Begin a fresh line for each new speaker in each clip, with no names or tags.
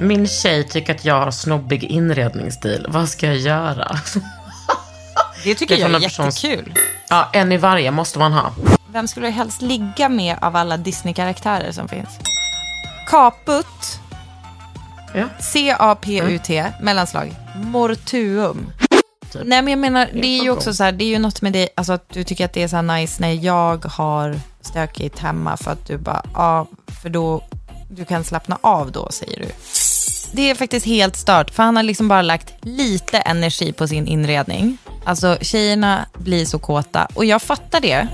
Min tjej tycker att jag har snobbig inredningsstil. Vad ska jag göra?
Det tycker
Det är
jag är
persons-
jättekul.
Ja, en i varje måste man ha.
Vem skulle du helst ligga med av alla Disney-karaktärer som finns? Caput,
Ja.
C-A-P-U-T, mellanslag, mortuum. Nej men jag menar, det är ju också så här, det är ju något med dig, alltså att du tycker att det är så här nice när jag har stökigt hemma för att du bara, ja, för då, du kan slappna av då, säger du. Det är faktiskt helt stört, för han har liksom bara lagt lite energi på sin inredning. Alltså tjejerna blir så kåta och jag fattar det.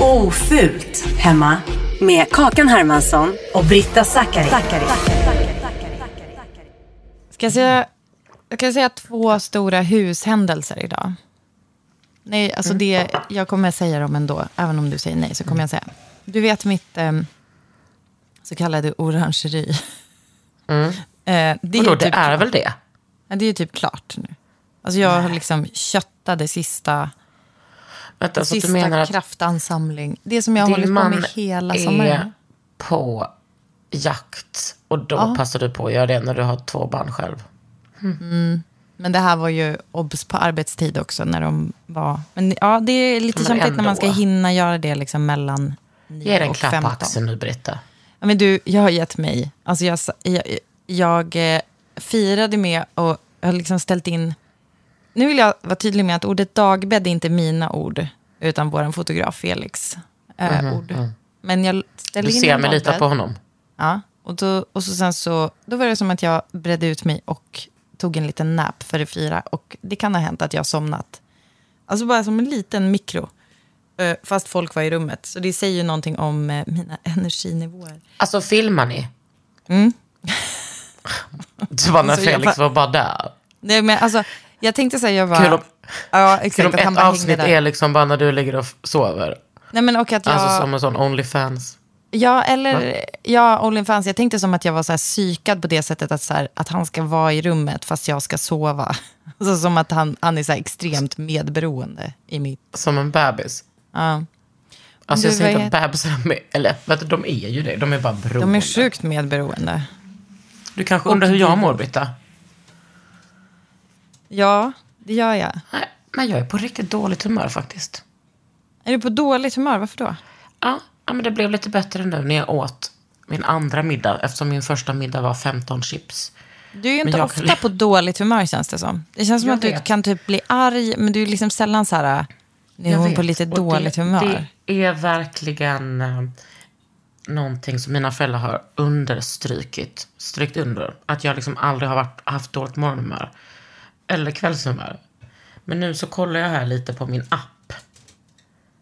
Ofult hemma med Kakan Hermansson och Britta Zackari.
Ska jag säga, jag kan säga två stora hushändelser idag. Nej, alltså det, jag kommer säga dem ändå. Även om du säger nej så kommer jag säga. Du vet mitt eh, så kallade orangeri. Eh, det, är
Vadå,
ju
det
typ
är
klart.
väl det?
Ja, det är ju typ klart nu. Alltså jag har liksom köttat det sista,
Vänta, så
sista
du menar att
kraftansamling. Det som jag har hållit
din
på
man
med hela
är
sommaren.
på jakt och då passar du på att göra det när du har två barn själv?
Men det här var ju obs på arbetstid också när de var... Men ja, det är lite kämpigt när man ska hinna göra det liksom mellan
Ge
9
dig en klapp på
15.
axeln nu, Britta.
Ja, men du, jag har gett mig. Alltså jag, jag, jag eh, firade med och jag har liksom ställt in... Nu vill jag vara tydlig med att ordet dagbädd är inte mina ord, utan vår fotograf Felix eh, ord. Men jag ställer
Du
in
ser
en
mig lita på honom.
Ja, och, då, och så sen så, då var det som att jag bredde ut mig och tog en liten nap för det fyra. Och det kan ha hänt att jag somnat. Alltså bara som en liten mikro. Eh, Fast folk var i rummet. Så det säger ju någonting om eh, mina energinivåer.
Alltså filmar ni?
Mm.
Det var när
Alltså,
Felix var bara där.
Nej, men alltså, jag tänkte säga, jag var...
Kul om,
ja,
kul
exakt.
om
Att han
ett avsnitt är liksom bara när du ligger och sover.
Nej, men och att jag...
Alltså som en sån Onlyfans.
Ja, eller ja, Onlyfans. Jag tänkte som att jag var så här psykad på det sättet att, så här, att han ska vara i rummet fast jag ska sova. Alltså som att han, han är så extremt medberoende i mitt...
Som en bebis.
Ja.
Alltså
Du,
jag säger inte att bebisar är, eller vet du, de är ju det, de är bara beroende.
De är sjukt medberoende.
Du kanske undrar hur jag mår, Britta?
Ja, det gör jag.
Nej, men jag är på riktigt dåligt humör faktiskt.
Är du på dåligt humör? Varför då?
Ja, ja, men det blev lite bättre nu när jag åt min andra middag, eftersom min första middag var 15 chips.
Du är ju inte ofta
kan-
på dåligt humör känns det som. Det känns som
Jag
att du
vet.
kan typ bli arg, men du är liksom sällan så här... Nu är hon
vet,
på lite
och
dåligt
det,
humör.
Det är verkligen eh, någonting som mina föräldrar har understrukit, strykt under. Att jag liksom aldrig har varit, haft dåligt morgonhumör. Eller kvällshumör. Men nu så kollar jag här lite på min app.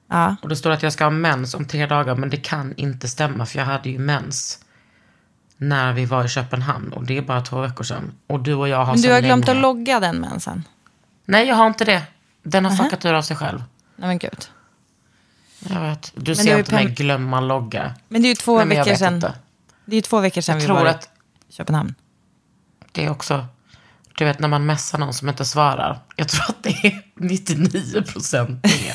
Ja.
Och det står att jag ska ha mens om tre dagar, men det kan inte stämma för jag hade ju mens när vi var i Köpenhamn och det är bara två veckor sedan. Och du och jag har
Men du har glömt
länge...
att logga den mensen.
Nej, jag har inte det. Den har fuckat ur av sig själv.
Nej men gud.
Jag vet. Du
det
ser inte mig
pen-
glömma logga.
Men det är ju två
Nej, men
veckor sedan.
inte.
Det är ju två veckor sedan
Jag
vi
tror
var
att
i Köpenhamn.
det är också... Du vet när man messar någon som inte svarar. Jag tror att det är 99 procent det.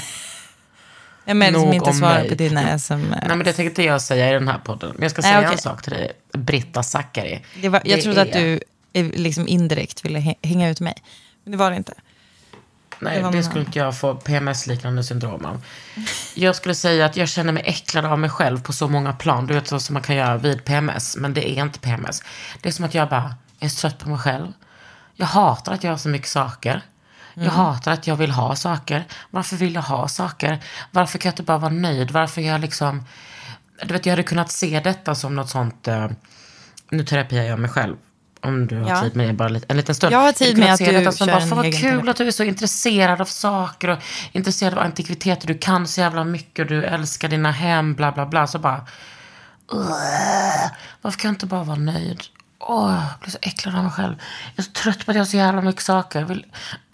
Jag menar som inte svarar
mig.
på dina sms.
Nej men det tänkte jag säga i den här podden. Men jag ska
Nej,
säga
okej.
en sak till dig. Britta Zackari.
Jag
Det
trodde att
är-
du eh, liksom indirekt ville hä- hänga ut mig. Men det var det inte.
Nej,
Det
det skulle inte jag få PMS-liknande syndrom av. Jag skulle säga att jag känner mig äcklad av mig själv på så många plan. Du vet så som man kan göra vid PMS. Men det är inte PMS. Det är som att jag bara jag är trött på mig själv. Jag hatar att göra så mycket saker. Jag hatar att jag vill ha saker. Varför vill jag ha saker? Varför kan jag inte bara vara nöjd? Varför jag liksom... Du vet, jag hade kunnat se detta som något sånt... Eh, nu terapiar jag mig själv. Om du har
Ja.
tid med det bara lite, en liten stund.
Jag har tid med att du
detta som
kör
bara,
en
vad kul att du är så intresserad av saker och intresserad av antikviteter. Du kan så jävla mycket och du älskar dina hem, bla bla bla. Så bara... "Ugh, Varför kan jag inte bara vara nöjd? Åh, jag blir så äcklad av mig själv. Jag är så trött på att jag har så jävla mycket saker. Jag vill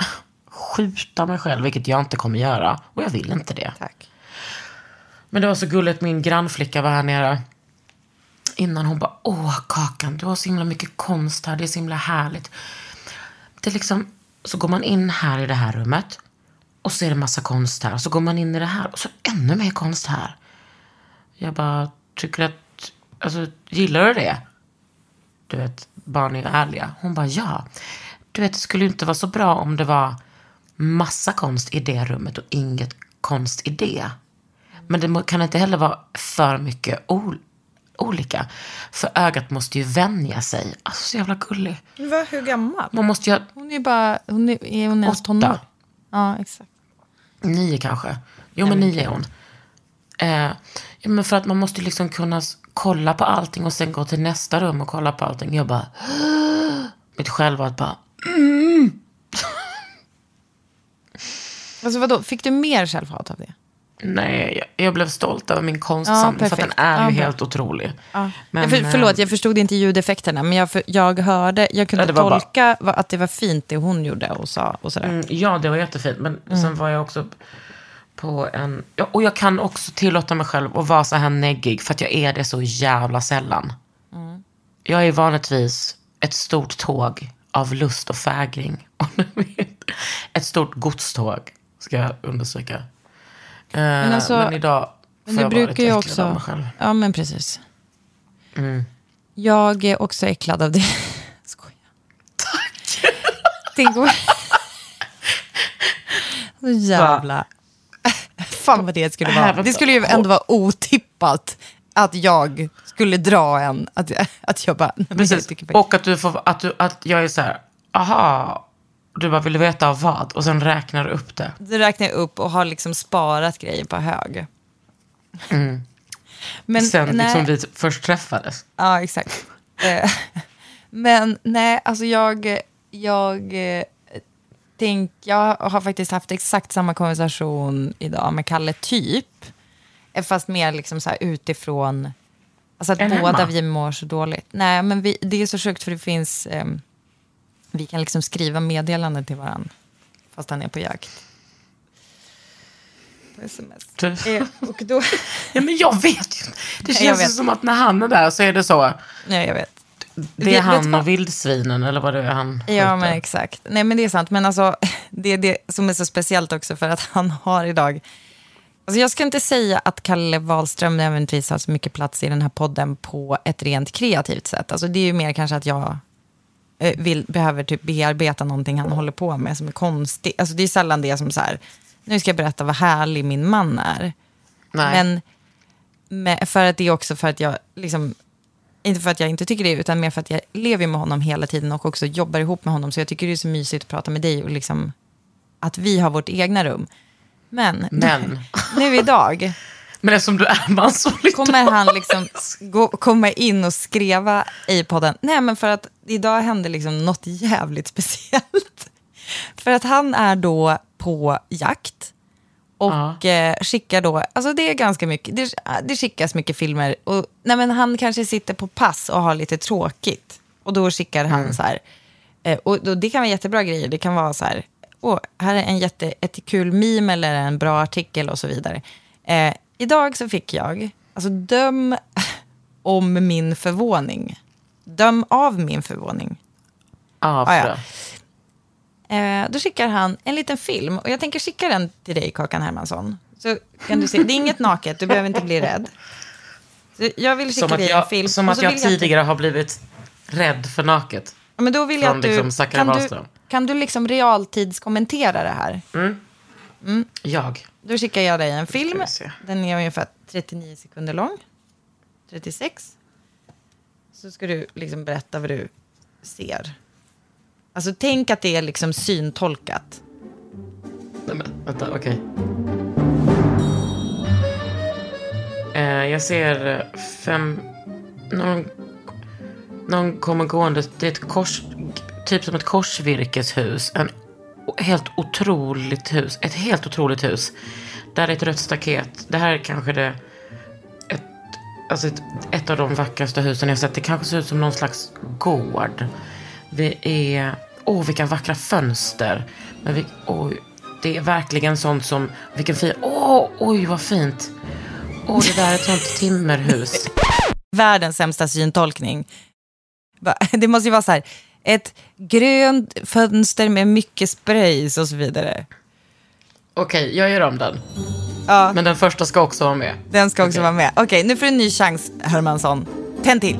skjuta mig själv, vilket jag inte kommer göra. Och jag vill inte det.
Tack.
Men det var så gulligt, min grannflicka var här nere. Innan hon bara, åh Kakan, du har så himla mycket konst här, det är så himla härligt. Det är liksom, så går man in här i det här rummet. Och så är det massa konst här. Och så går man in i det här och så ännu mer konst här. Jag bara, tycker att, alltså gillar du det? Du vet, barn är ärliga. Hon bara, ja. Du vet, det skulle ju inte vara så bra om det var massa konst i det rummet och inget konst i det. Men det kan inte heller vara för mycket ol- olika. För ögat måste ju vänja sig. Alltså så jävla gullig.
Va, hur gammal?
Man måste ju
Hon är bara, hon är, är hon ens tonår? Ja, exakt.
nio kanske. Jo men nio är hon. Eh, ja, men för att man måste liksom kunna kolla på allting och sen gå till nästa rum och kolla på allting. Jag bara, mitt självhat bara,
Alltså vadå, fick du mer självhat av det?
Nej, jag, jag blev stolt över min
Ja,
konstsamling. för den är
Ja,
ju helt otrolig.
Ja.
Men,
för, förlåt,
eh,
jag förstod inte ljudeffekterna, men jag, jag hörde, jag kunde
bara-
tolka va- att det var fint det hon gjorde och sa och sådär.
Mm, ja, det var jättefint. Men
Mm.
sen var jag också på en... Ja, och jag kan också tillåta mig själv att vara så här neggig. För att jag är det så jävla sällan.
Mm.
Jag är vanligtvis ett stort tåg av lust och fägring. Ett stort godståg, ska jag understryka. Men,
alltså,
men idag
Men
får
du
jag vara
brukar
lite
ju
äcklad av
också...
mig själv.
Ja, men precis.
Mm.
Jag är också äcklad av det. Skojar. Tack. Tänk om... Så jävla... Fan vad det skulle vara. Det skulle ju ändå vara otippat att jag skulle dra en. Att, att jag bara... men jag
Precis.
faktiskt-
Och att, du får, att, du, att jag är så här, aha. Du bara, vill du veta av vad? Och sen räknar du upp det.
Då räknar upp och har liksom sparat grejer på hög. Men,
sen
nej.
liksom vi först träffades.
Ja, exakt. Eh, Men nej, alltså jag, jag, eh, tänk, jag har faktiskt haft exakt samma konversation idag med Kalle, typ. Eh, Fast mer liksom så här utifrån, alltså att båda
hemma?
vi mår så dåligt. Nej, men vi, det är så sjukt för det finns, ehm, vi kan liksom skriva meddelanden till varandra fast han är på jakt. På sms. Eh, och då,
Ja, men jag vet ju. Det känns
vet.
som att när han är där så är det så.
nej, jag vet.
Det
Vet-
är
vet
han
vad?
och vildsvinen eller vad det är han
Ja,
skjuter.
men exakt. Nej, men det är sant. Men alltså, det är det som är så speciellt också för att han har idag... Alltså jag ska inte säga att Kalle Wahlström nödvändigtvis har så mycket plats i den här podden på ett rent kreativt sätt. Alltså det är ju mer kanske att jag vill, behöver typ bearbeta någonting han håller på med som är konstigt. Alltså det är sällan det som så här, nu ska jag berätta vad härlig min man är.
Nej.
Men med, för att det är också för att jag, liksom, inte för att jag inte tycker det, utan mer för att jag lever med honom hela tiden och också jobbar ihop med honom. Så jag tycker det är så mysigt att prata med dig och liksom, att vi har vårt egna rum. Men,
Men.
nu idag
Men eftersom du är manssolidar.
kommer han liksom gå, komma in och skriva i podden. Nej, men för att idag hände liksom något jävligt speciellt. För att han är då på jakt och eh, skickar då, alltså det är ganska mycket, det, det skickas mycket filmer. Och, nej, men han kanske sitter på pass och har lite tråkigt. Och då skickar han så här, eh, och, och det kan vara jättebra grejer, det kan vara så här, åh, här är en jätte, ett kul meme eller en bra artikel och så vidare. Eh, idag så fick jag, alltså döm om min förvåning. Döm av min förvåning.
Ja,
Ah, ja. Eh, då skickar han en liten film och jag tänker skicka den till dig, Kakan Hermansson. Så kan du se, det är inget naket, du behöver inte bli rädd. Så jag vill skicka dig en
jag,
film.
som att jag
vill
tidigare har blivit rädd för naket.
Ja, men då vill jag att du,
liksom
kan, du kan du liksom realtidskommentera det här?
Jag.
Då skickar jag dig en film. Den är ungefär 39 sekunder lång. 36. Så ska du liksom berätta vad du ser. Alltså tänk att det är liksom syntolkat.
Nej, men, vänta, okej. Eh, jag ser fem... Någon, någon kommer gående. Det är ett kors... Typ som ett korsvirkeshus. En helt otroligt hus. Ett helt otroligt hus. Där är ett rött staket. Det här är kanske det... Ett, alltså ett, ett av de vackraste husen jag sett. Det kanske ser ut som någon slags gård. Vi är... Åh, vilka vackra fönster. Men vi, oj, det är verkligen sånt som... Vilken fin... Åh, oj, vad fint. Åh, det där är ett sånt timmerhus.
Världens sämsta syntolkning. Det måste ju vara så här. Ett grönt fönster med mycket sprays och så vidare.
Okej, jag gör om den.
Ja,
Men den första ska också vara med.
den ska också
Okej.
vara med. Okej, nu får du en ny chans, Hermansson. Tänd till.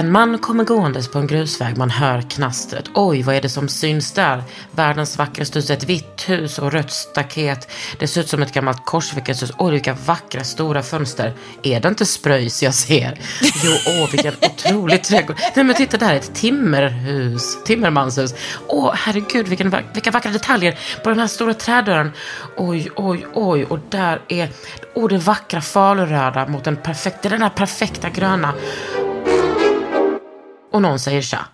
En man kommer gåendes på en grusväg. Man hör knastret. Oj, vad är det som syns där? Världens vackraste hus. Ett vitt hus och rött staket. Det ser ut som ett gammalt korsvirkeshus. Oj, vilka vackra stora fönster. Är det inte spröjs jag ser? Jo, åh, vilken otrolig trädgård. Nej, men titta där, ett timmerhus. Timmermanshus. Åh, herregud, vilken, vilka vackra detaljer på den här stora trädörren. Oj, oj, oj. Och där är, åh, det vackra faluröda mot den perfekta, den här perfekta gröna. Och någon säger tja.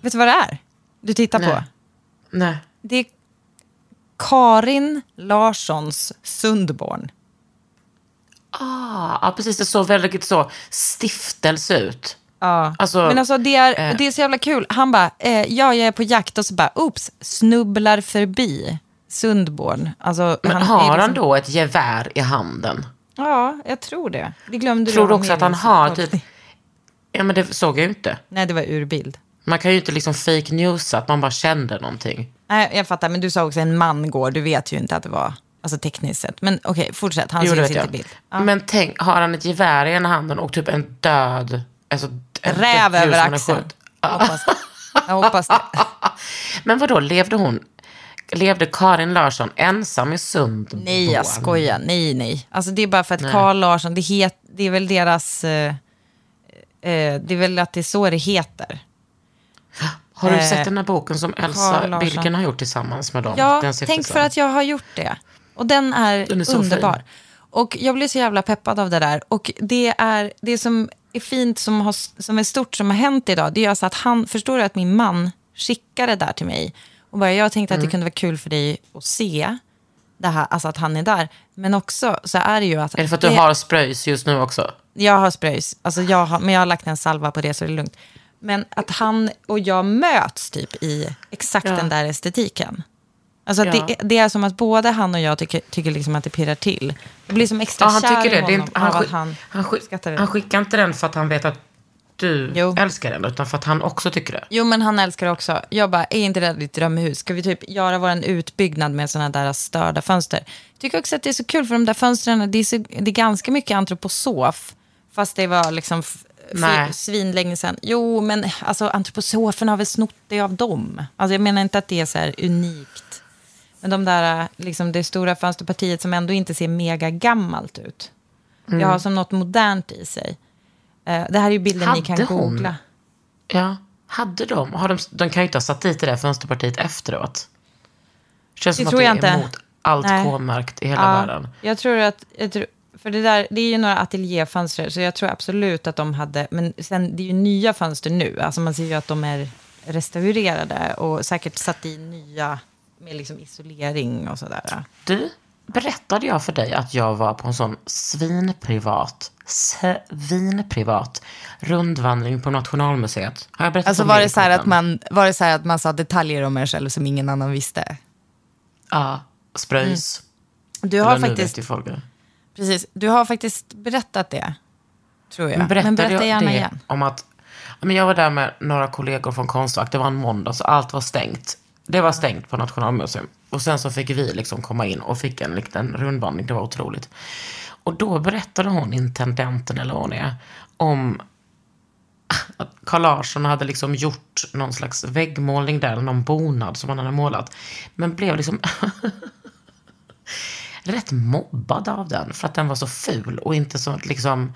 Vet du vad det är? Du tittar på?
Nej. Nej.
Det är Karin Larssons Sundborn.
Ah, ja, precis. Det såg väldigt så stiftelse ut.
Ja.
Alltså,
Men alltså det är,
eh.
det är så jävla kul. Han bara, eh, ja jag är på jakt och så bara, oops, snubblar förbi Sundborn. Alltså,
Men
är
har han
liksom-
då ett gevär i handen?
Ja, jag tror det. Det glömde
Tror
du
också att han har typ... Ja, men det såg jag ju inte.
Nej, det var urbild.
Man kan ju inte liksom fake newsa att man bara kände någonting.
Nej, jag fattar, men du sa också en man går. Du vet ju inte att det var, alltså tekniskt sett. Men okej, fortsätt. Han
Jo,
syns inte i
jag.
bild. Ja.
Men tänk, har han ett gevär i ena handen och typ en död... Alltså, en
Räv
djur
över axeln.
skjutit?
Hoppas. Jag hoppas det.
Men vadå, levde hon... Levde Karin Larsson ensam i Sundborn?
Nej, jag skojar. Nej, nej. Alltså det är bara för att Carl Larsson, det, het, det är väl deras... Eh, eh, det är väl att det är så det heter.
Har du
Eh,
sett den här boken som Elsa. Billgren har gjort tillsammans med dem?
Ja, tänk för att jag har gjort det. Och den är,
Den är
underbar.
fin.
Och jag blir så jävla peppad av det där. Och det är det som är fint, som, har, som är stort, som har hänt idag. Det är alltså att han, förstår du att min man skickade det där till mig. Och bara, jag tänkte
Mm.
att det kunde vara kul för dig att se det här, alltså att han är där. Men också så är det ju att...
Är det för att du har spröjs just nu också?
Jag har spröjs, alltså jag har, men jag har lagt en salva på det så det är lugnt. Men att han och jag möts typ i exakt
Ja.
den där estetiken. Alltså
Ja.
det, det är som att både han och jag tycker, tycker liksom att det pirrar till. Jag blir som extra
Ja, han
kär
tycker
i
det. det är
honom
han,
av att han,
han, skick,
det.
han skickar inte den för att han vet att du
Jo.
älskar den, utan för att han också tycker det.
Jo, men han älskar också. Jag bara, är inte det ditt drömhus? Ska vi typ göra vår utbyggnad med sådana där störda fönster? Jag tycker också att det är så kul för de där fönstren, det är, så, det är ganska mycket antroposof. Fast det var liksom
Nej.
svinlänge sedan. Jo, men alltså antroposoferna har väl snott det av dem. Alltså jag menar inte att det är så här unikt. Men de där, liksom det stora fönsterpartiet som ändå inte ser mega gammalt ut. Det har som något modernt i sig. Eh, det här är ju bilden ni kan
Hade hon?
googla.
Ja, hade de? Har de, de kan ju inte ha satt dit det där fönsterpartiet efteråt. Känns
Det
som
tror
att
jag
det är
inte.
emot allt
Nej.
K-märkt i hela
Ja,
världen.
Jag tror att, jag tror, för det där, det är ju några ateljéfönster, så jag tror absolut att de hade, men sen det är ju nya fönster nu, alltså man ser ju att de är restaurerade och säkert satt i nya med liksom isolering och sådär.
Du, berättade jag för dig att jag var på en sån svinprivat, svinprivat rundvandring på Nationalmuseet? Har jag berättat
Alltså
om
var det, så här att man, var det så här att man sa detaljer om er själv som ingen annan visste?
Ja, spröjs.
Du har
Eller
faktiskt,
folk det.
precis, du har faktiskt berättat det, tror jag. Men,
berättade
berätta
jag
gärna igen.
om att men jag var där med några kollegor från Konstfack. Det var en måndag, så allt var stängt. Det var stängt på Nationalmuseum. Och sen så fick vi liksom komma in och fick en liten rundvandring. Det var otroligt. Och då berättade hon, intendenten eller vad hon är, om att Carl Larsson hade liksom gjort någon slags väggmålning där, eller någon bonad som han hade målat. Men blev liksom rätt mobbad av den för att den var så ful och inte så liksom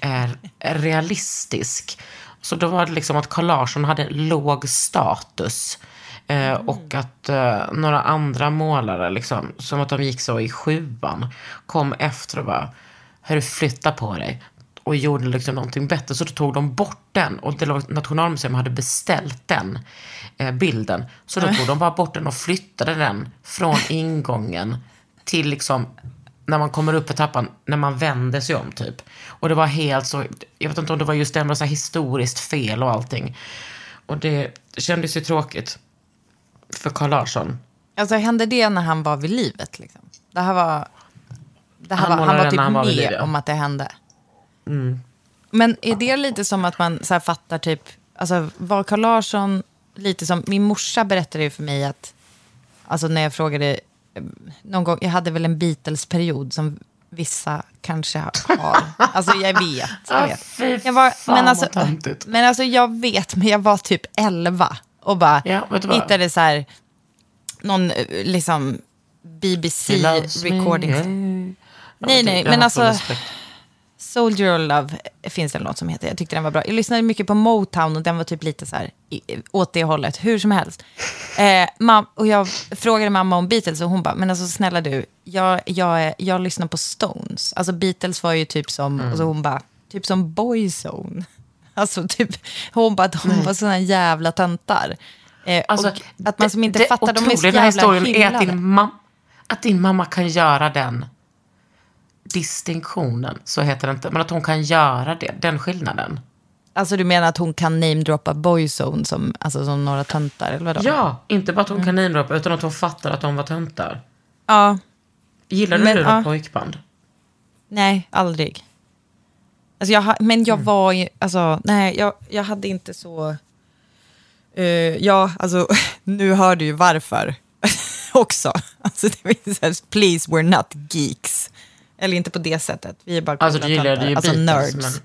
är realistisk. Så då var det liksom att Carl Larsson hade låg status. Eh, och att eh, några andra målare, liksom, som att de gick så i sjuan, kom efter och bara, hörru flytta på dig. Och gjorde liksom någonting bättre. Så då tog de bort den. Och Nationalmuseum hade beställt den eh, bilden. Så då tog de bara bort den och flyttade den från ingången till liksom när man kommer upp för trappan, när man vänder sig om typ. Och det var helt så, jag vet inte om det var just det, men så här historiskt fel och allting. Och det kändes ju tråkigt för Carl Larsson.
Alltså hände det när han var vid livet? Liksom? Det här var... Det här
Han
var, han var typ
han var
med
liv, ja.
om att det hände. Men är det lite som att man så fattar typ... Alltså var Carl Larsson lite som... Min morsa berättade ju för mig att... Alltså när jag frågade... eh, Någon gång, jag hade väl en Beatles-period som vissa kanske har. Alltså jag vet. Jag vet.
fy
Jag var, men, alltså, men alltså jag vet, men jag var typ 11 och bara
Ja,
hittade så här någon eh, liksom BBC recording. Nej, nej, men alltså. Soldier of Love finns det något som heter. Jag tyckte den var bra. Jag lyssnade mycket på Motown och den var typ lite så här åt det hållet, hur som helst. Eh, mam- och jag frågade mamma om Beatles och hon bara, men alltså snälla du, jag, jag, jag lyssnar på Stones. Alltså Beatles var ju typ som,
Mm.
och så hon bara, typ som Boyzone. Alltså typ, hon bara de var såna jävla töntar. Eh,
Alltså,
att man som inte
det
fattar, de är så
den
jävla
här historien är att din, mam- att din mamma kan göra den distinktionen, så heter det inte, men att hon kan göra det, den skillnaden.
Alltså du menar att hon kan namedroppa Boyzone som, alltså, som några töntar, eller vadå?
Ja, inte bara att hon
Mm.
kan namedroppa, utan att hon fattar att de var töntar.
Ja,
Gillar du
Men,
då
ja.
pojkband?
nej, aldrig. Alltså jag, men
Mm.
jag var ju, alltså, nej, jag, jag hade inte så... eh, ja, alltså, nu hör du ju varför också. Alltså, det ju så här, please, we're not geeks. Eller inte på det sättet, vi är bara
Alltså du gillade
töntar.
ju
alltså,
Beatles,
nerds.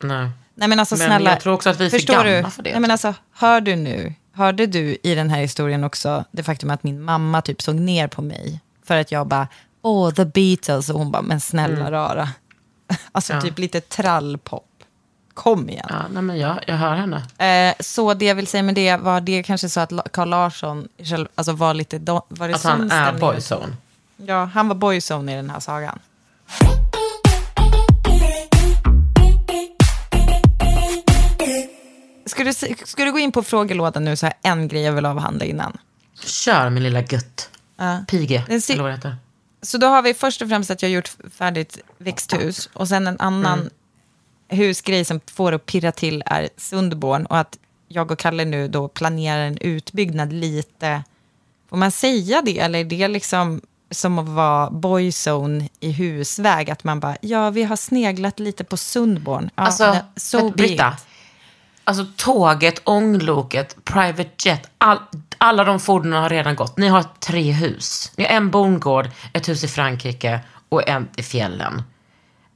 men... Nej.
Nej men alltså
Men
snälla.
jag tror också att vi är för gamla
du?
för det.
Nej men alltså, hör du nu? Hörde du i den här historien också det faktum att min mamma typ såg ner på mig? För att jag bara, åh, the Beatles. Och hon bara, men snälla rara. Alltså.
Ja.
typ lite trallpop. Kom igen.
Ja, nej men jag, jag hör henne.
Eh, så det jag vill säga med det var det kanske så att Carl Larsson själv, alltså var lite, var det
Att han
sån
är boyzone.
Ja, han var boyzone i den här sagan. Ska du, ska du gå in på frågelådan nu så här en grej jag vill avhandla innan?
Kör min lilla gött.
Ja.
Pige, eller vad det heter.
Så då har vi först och främst att jag har gjort färdigt växthus och sen en annan husgrej som får att pirra till är Sundborn och att jag och Kalle nu då planerar en utbyggnad lite. Får man säga det eller är det liksom som att vara boyzone i husväg? Att man bara, ja vi har sneglat lite på Sundborn. Ja,
Alltså,
so
Britta. Alltså tåget, ångloket, private jet, all, alla de fordonen har redan gått. Ni har tre hus. Ni har en bondgård, ett hus i Frankrike och en i fjällen.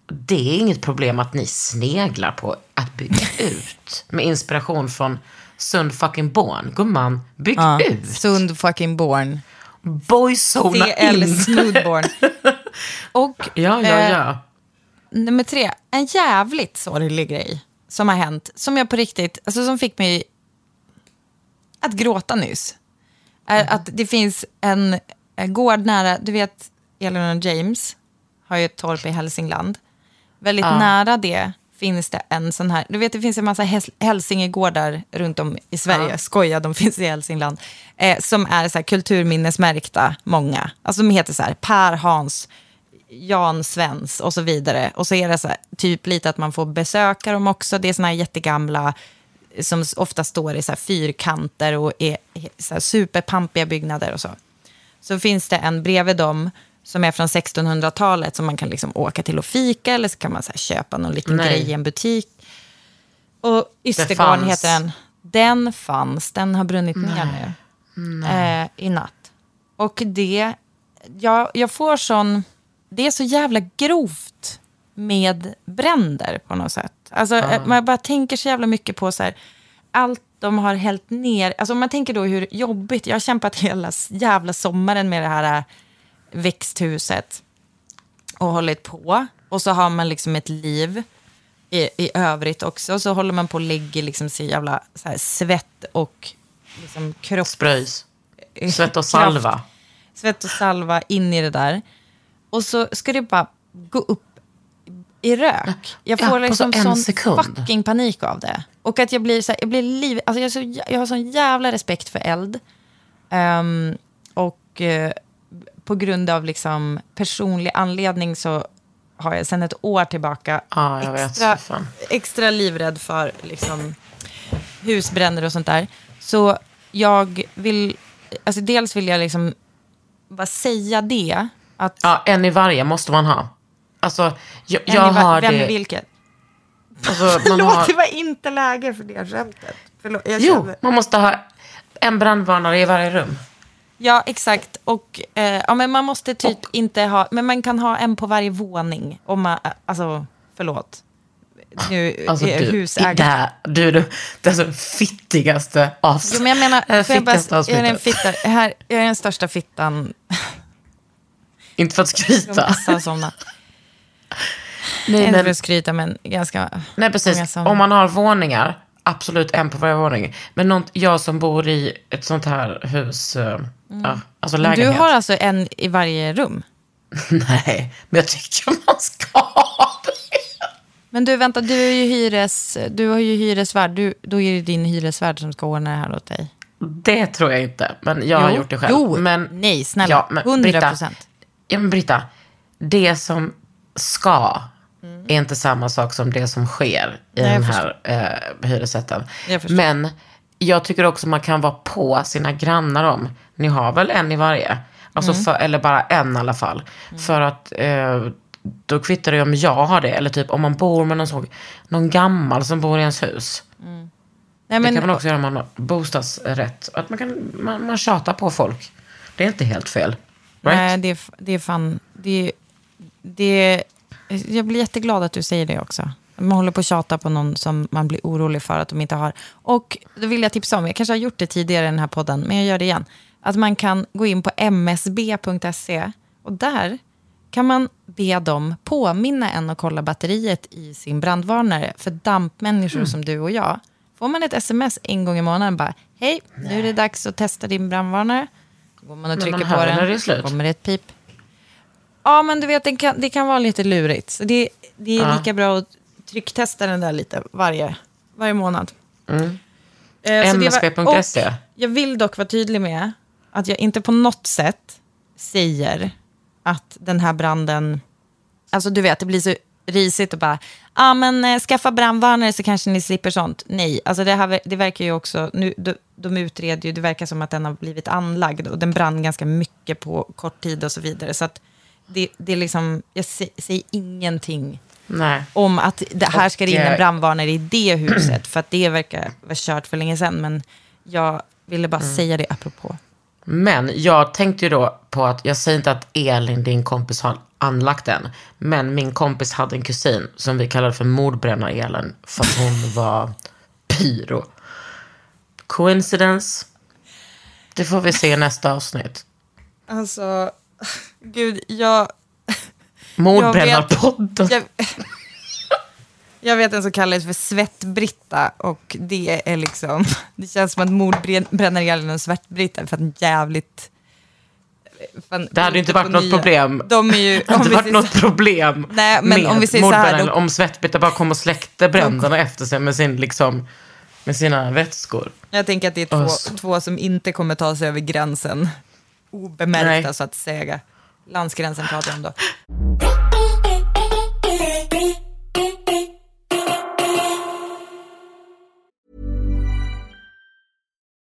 Det är inget problem att ni sneglar på att bygga ut. Med inspiration från Sund fucking Born. Gumman, bygg
Ja,
ut.
Sund fucking born.
Boyzona in.
Smoothborn. Och
Ja, ja,
eh,
ja.
Nummer tre, en jävligt sorglig grej som har hänt, som jag på riktigt, alltså som fick mig att gråta nyss. Är att det finns en, gård nära, du vet Eleanor James har ju ett torp i Hälsingland. Väldigt nära det finns det en sån här, du vet det finns en massa hälsingegårdar runt om i Sverige,
Ja.
skoja, de finns i Hälsingland, eh, som är så här kulturminnesmärkta, många. Alltså de heter så här Per Hans, Jan Svens och så vidare. Och så är det så här, typ lite att man får besöka dem också. Det är såna här jättegamla som ofta står i så fyrkanter och är så superpampiga byggnader och så. Så finns det en bredvid dem som är från 1600-talet som man kan liksom åka till och fika eller så kan man så köpa någon liten
Nej.
grej i en butik. Och Ystergården heter den. Den fanns, den har brunnit ner nu eh, i natt. Och det, jag, jag får sån, det är så jävla grovt med bränder på något sätt. Alltså, eh, Man bara tänker så jävla mycket på så här, allt de har hällt ner. Alltså, om man tänker då hur jobbigt, jag har kämpat hela jävla sommaren med det här eh, växthuset och hållit på. Och så har man liksom ett liv i, i övrigt också. Så håller man på och lägger liksom sin jävla så här, svett och liksom kropp
Spröjs. Svett och salva.
svett och salva in i det där. Och så ska det bara gå upp i rök. Jag
Ja,
får
på
liksom
så
sån
sekund.
fucking panik av det. Och att jag blir så här, jag blir liv... Alltså jag, så, jag har sån jävla respekt för eld. Ehm, och eh, på grund av liksom personlig anledning så har jag sedan ett år tillbaka
Ja, vet.
extra, extra livrädd för liksom, husbränder och sånt där. Så jag vill, alltså dels vill jag liksom bara säga det. Att
Ja, en i varje måste man ha. Alltså, jag,
en
jag
i va-
har
vem
det...
är vilket?
Alltså, man
Förlåt,
har,
det var inte läge för det skämtet. Förlåt, jag
jo,
kände-
man måste ha en brandvarnare i varje rum.
Ja, exakt. Och eh, ja, men man måste typ inte ha, men man kan ha en på varje våning. Om man, alltså, förlåt. Nu
Alltså,
är
du,
husägare.
det, här, du är det, är så fittigaste avsnittet.
Jo, men jag menar, får jag, bara, jag, är
avsnittet.
fitta, här, jag är den största fittan
Inte för att skryta.
sådana.
Nej,
Inte för
men,
att skryta, men ganska...
nej, precis. Om man har våningar, absolut en på varje våning. Men något, jag som bor i ett sånt här hus, eh, ja, alltså
Mm. Men Du
lägenhet.
har alltså en i varje rum?
Nej, men jag tycker man ska ha det.
Men du, vänta, du är ju hyres, du har ju hyresvärd. Du, då är det din hyresvärd som ska ordna det här åt dig.
Det tror jag inte, men jag har
Jo,
gjort det själv.
jo,
men,
nej, snälla.
Ja, men
100%.
Britta, ja, men Britta, det som ska är inte samma sak som det som sker i
Mm. Nej,
den här eh, hyresrätten. Men jag tycker också man kan vara på sina grannar om, ni har väl en i varje? Alltså
Mm.
för, eller bara en i alla fall. För att eh, då kvittar det om jag har det, eller typ om man bor med någon, sån, någon gammal som bor i ens hus.
Nej,
det
men,
kan man också göra om man har bostadsrätt. Att man, kan, man, man tjatar på folk. Det är inte helt fel. Right?
Nej, det det är fan... Det, det, jag blir jätteglad att du säger det också. Man håller på att tjata på någon som man blir orolig för att de inte har. Och då vill jag tipsa om, jag kanske har gjort det tidigare i den här podden, men jag gör det igen. Att man kan gå in på msb.se och där kan man be dem påminna en att kolla batteriet i sin brandvarnare. För dampmänniskor som du och jag, får man ett sms en gång i månaden bara, hej, nu är det dags att testa din brandvarnare. Går man och
Men
trycker
man
på den,
det slut.
kommer det ett pip. Ja, men du vet, det kan, det kan vara lite lurigt. Så det, det är
Ja.
lika bra att trycktesta den där lite varje, varje månad.
Mm.
Eh,
MSB.se.
Jag vill dock vara tydlig med att jag inte på något sätt säger att den här branden... Alltså du vet, det blir så risigt och bara, ah, men eh, skaffa brandvarnare så kanske ni slipper sånt. Nej, alltså det, här, det verkar ju också, nu, de, de utreder ju, det verkar som att den har blivit anlagd och den brann ganska mycket på kort tid och så vidare. Så att det, det är liksom, jag sä- säger ingenting
Nej.
om att det här ska det in en brandvarnare i det huset, för att det verkar vara kört för länge sedan. Men jag ville bara
Mm.
säga det apropå.
Men jag tänkte ju då på att, jag säger inte att Elin, din kompis, har anlagt den. Men min kompis hade en kusin som vi kallade för mordbrännar-Elin. För att hon var pyro. Coincidence? Det får vi se i nästa avsnitt.
Alltså, gud, jag...
Mordbrännarpodden.
Jag, vet en som kallas för Svettbritta och det är liksom... Det känns som att mordbränner Elin och Svettbritta för att en jävligt fan,
Det hade ju inte varit något problem.
De är ju,
Det hade inte varit något
så-
problem
Nej, men om vi säger så här, då-
om Svettbitar bara kom och släckte bränderna efter sig med, sin, liksom, med sina vätskor.
Jag tänker att det är två, två som inte kommer ta sig över gränsen obemärkta
Nej.
så att säga. Landsgränsen pratar jag om då.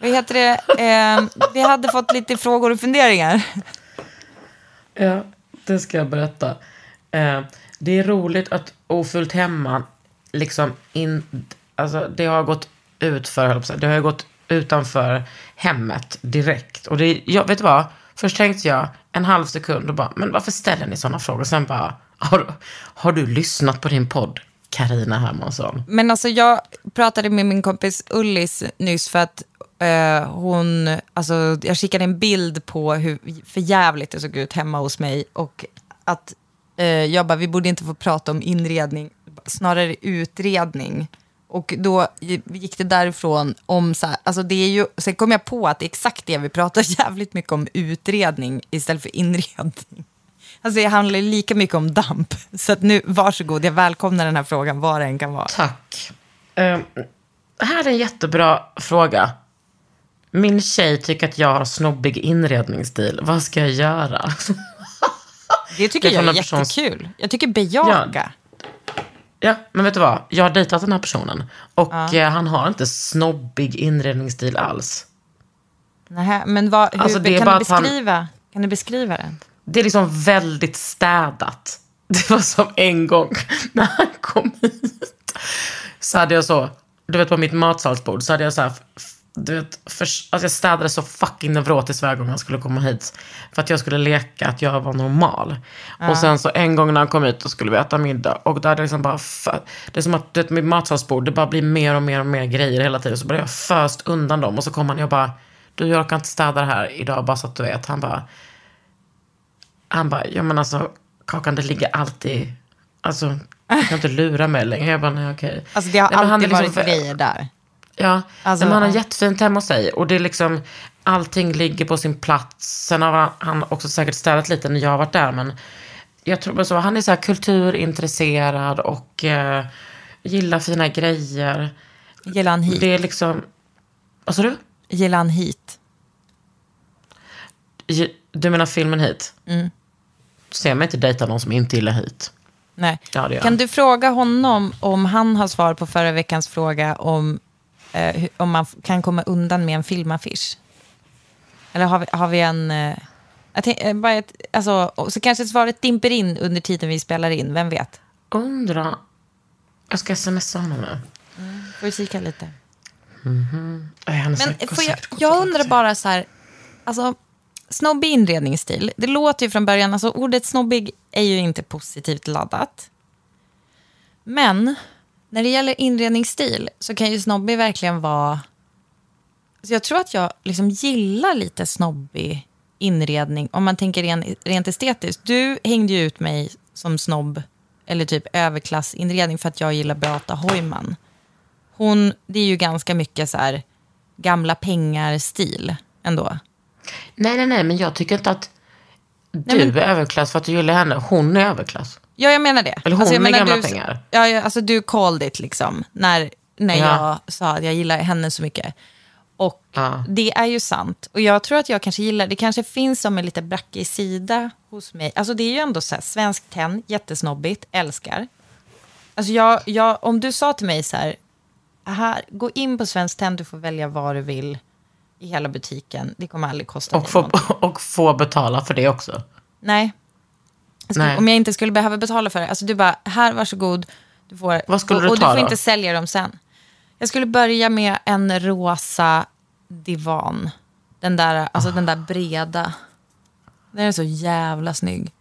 Vad heter det? Eh, vi hade fått lite frågor och funderingar.
Ja, det ska jag berätta. Eh, det är roligt att Ofullt hemma, liksom in, alltså det har gått ut för, det har ju gått utanför hemmet direkt. Och det, jag, vet du vad? Först tänkte jag en halv sekund och bara, men varför ställer ni sådana frågor? Sen bara, har, har du lyssnat på din podd, Karina Hermansson?
Men alltså jag pratade med min kompis Ullis nyss för att eh, hon, alltså jag skickade en bild på hur förjävligt det såg ut hemma hos mig och att eh, jag bara, vi borde inte få prata om inredning, snarare utredning. Och då gick det därifrån om så här, alltså det är ju, sen kom jag på att det är exakt det vi pratar jävligt mycket om utredning istället för inredning. Alltså det handlar lika mycket om damp. Så att nu, varsågod, jag välkomnar den här frågan, vad det än kan vara.
Tack. Um, här är en jättebra fråga. Min tjej tycker att jag har snobbig inredningsstil. Vad ska jag göra?
Det tycker
Det är
jag är jättekul. Jag tycker bejaka.
Ja, men vet du vad? Jag har dejtat den här personen. Och eh, han har inte snobbig inredningsstil alls.
Nähä, men vad, hur,
Alltså,
kan, du
att han-
beskriva, kan du beskriva den?
Det är liksom väldigt städat. Det var som en gång när han kom hit. Så hade jag så, du vet på mitt matsalsbord så hade jag så här, du vet, för, alltså jag städade så fucking nevrotiskt varje gång han skulle komma hit. För att jag skulle leka att jag var normal. Och sen så en gång när han kom hit och skulle vi äta middag. Och hade jag liksom bara, för, det är som att du vet, mitt matsalsbord, det bara blir mer och mer och mer grejer hela tiden. Så började jag föst undan dem. Och så kom han och jag bara, du jag kan inte städa det här idag bara så att du vet. Han bara, han bara, ja men alltså Kakan det ligger alltid, alltså du kan inte lura mig längre. Jag bara, nej okej.
Alltså det har
Nej,
alltid
liksom
varit
för-
grejer där.
Ja,
Alltså,
men han har jättefint hemma hos sig. Och det är liksom, allting ligger på sin plats. Sen har han också säkert städat lite när jag har varit där. Men jag tror bara så, han är så här kulturintresserad och eh, gillar fina grejer.
Gillar han hit?
Det är liksom, vad sa du?
Gillar han hit?
Du menar filmen hit? Mm. Ser mig inte dejta någon som inte gillar hit.
Nej.
Ja,
kan du fråga honom om han har svar på förra veckans fråga om, eh, om man kan komma undan med en filmaffisch? Eller har vi, har vi en... Eh, tänk, eh, bara ett, alltså, så kanske svaret dimper in under tiden vi spelar in, vem vet?
Undra, jag ska smsa honom nu.
Får vi kika lite.
Han är
Men får jag, jag undrar bara så här, alltså snobbig inredningsstil, det låter ju från början, alltså ordet snobbig är ju inte positivt laddat. Men när det gäller inredningsstil så kan ju snobbig verkligen vara... Så jag tror att jag liksom gillar lite snobbig inredning om man tänker ren, rent estetiskt. Du hängde ju ut mig som snobb eller typ överklassinredning för att jag gillar Beata Heumann. Hon, det är ju ganska mycket så här gamla pengar-stil ändå.
Nej, nej, nej, men jag tycker inte att du
Nej, men-
är överklass för att du gillar henne. Hon är överklass.
Ja, jag menar det.
Eller hon
alltså, jag
med
menar,
gamla
du,
pengar.
Ja, alltså du called it liksom, när, när
Ja.
jag sa att jag gillar henne så mycket. Och
Ja.
det är ju sant. Och jag tror att jag kanske gillar, det kanske finns som en lite brackig sida hos mig. Alltså det är ju ändå så här, svensk tenn, jättesnobbigt, älskar. Alltså jag, jag, om du sa till mig så här, här, gå in på Svensk Tenn, du får välja vad du vill i hela butiken. Det kommer aldrig kosta
Och få,
någonting.
och få betala för det också.
Nej. Skulle. Om jag inte skulle behöva betala för det. Alltså du bara, här varsågod. Du får,
Vad skulle
och,
du
och
ta
du får
då?
inte sälja dem sen. Jag skulle börja med en rosa divan. Den där, alltså den där breda. Den är så jävla snygg.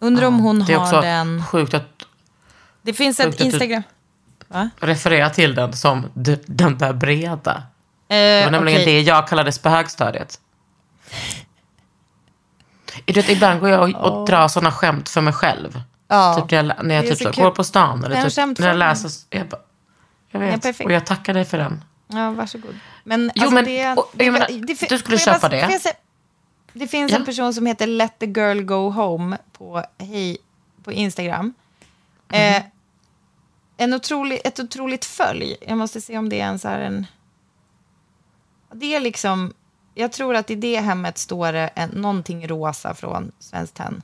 Undrar om hon
Det är
har
också
den.
sjukt att
Det finns ett Instagram. Va?
referera till den som den där breda.
Eh,
Det var nämligen
okej.
det jag kallades på högstadiet. Du vet, ibland går jag och, och drar sådana skämt för mig själv.
Ja.
Typ när jag, när jag
Det är
typ
så
så går på stan. Eller typ, när jag läser. Jag, bara, jag
Ja,
vet.
perfekt.
och jag tackar dig för den.
Ja, varsågod. Men,
Jo,
alltså,
men,
det,
och, jag menar,
det-
du skulle köpa det.
säga- Det finns
Ja.
en person som heter Let the girl go home på, hej, på Instagram.
Mhm.
Eh, en otrolig, ett otroligt följ. Jag måste se om det är en så här en... Det är liksom... Jag tror att i det hemmet står det en, någonting rosa från Svenskt Tenn.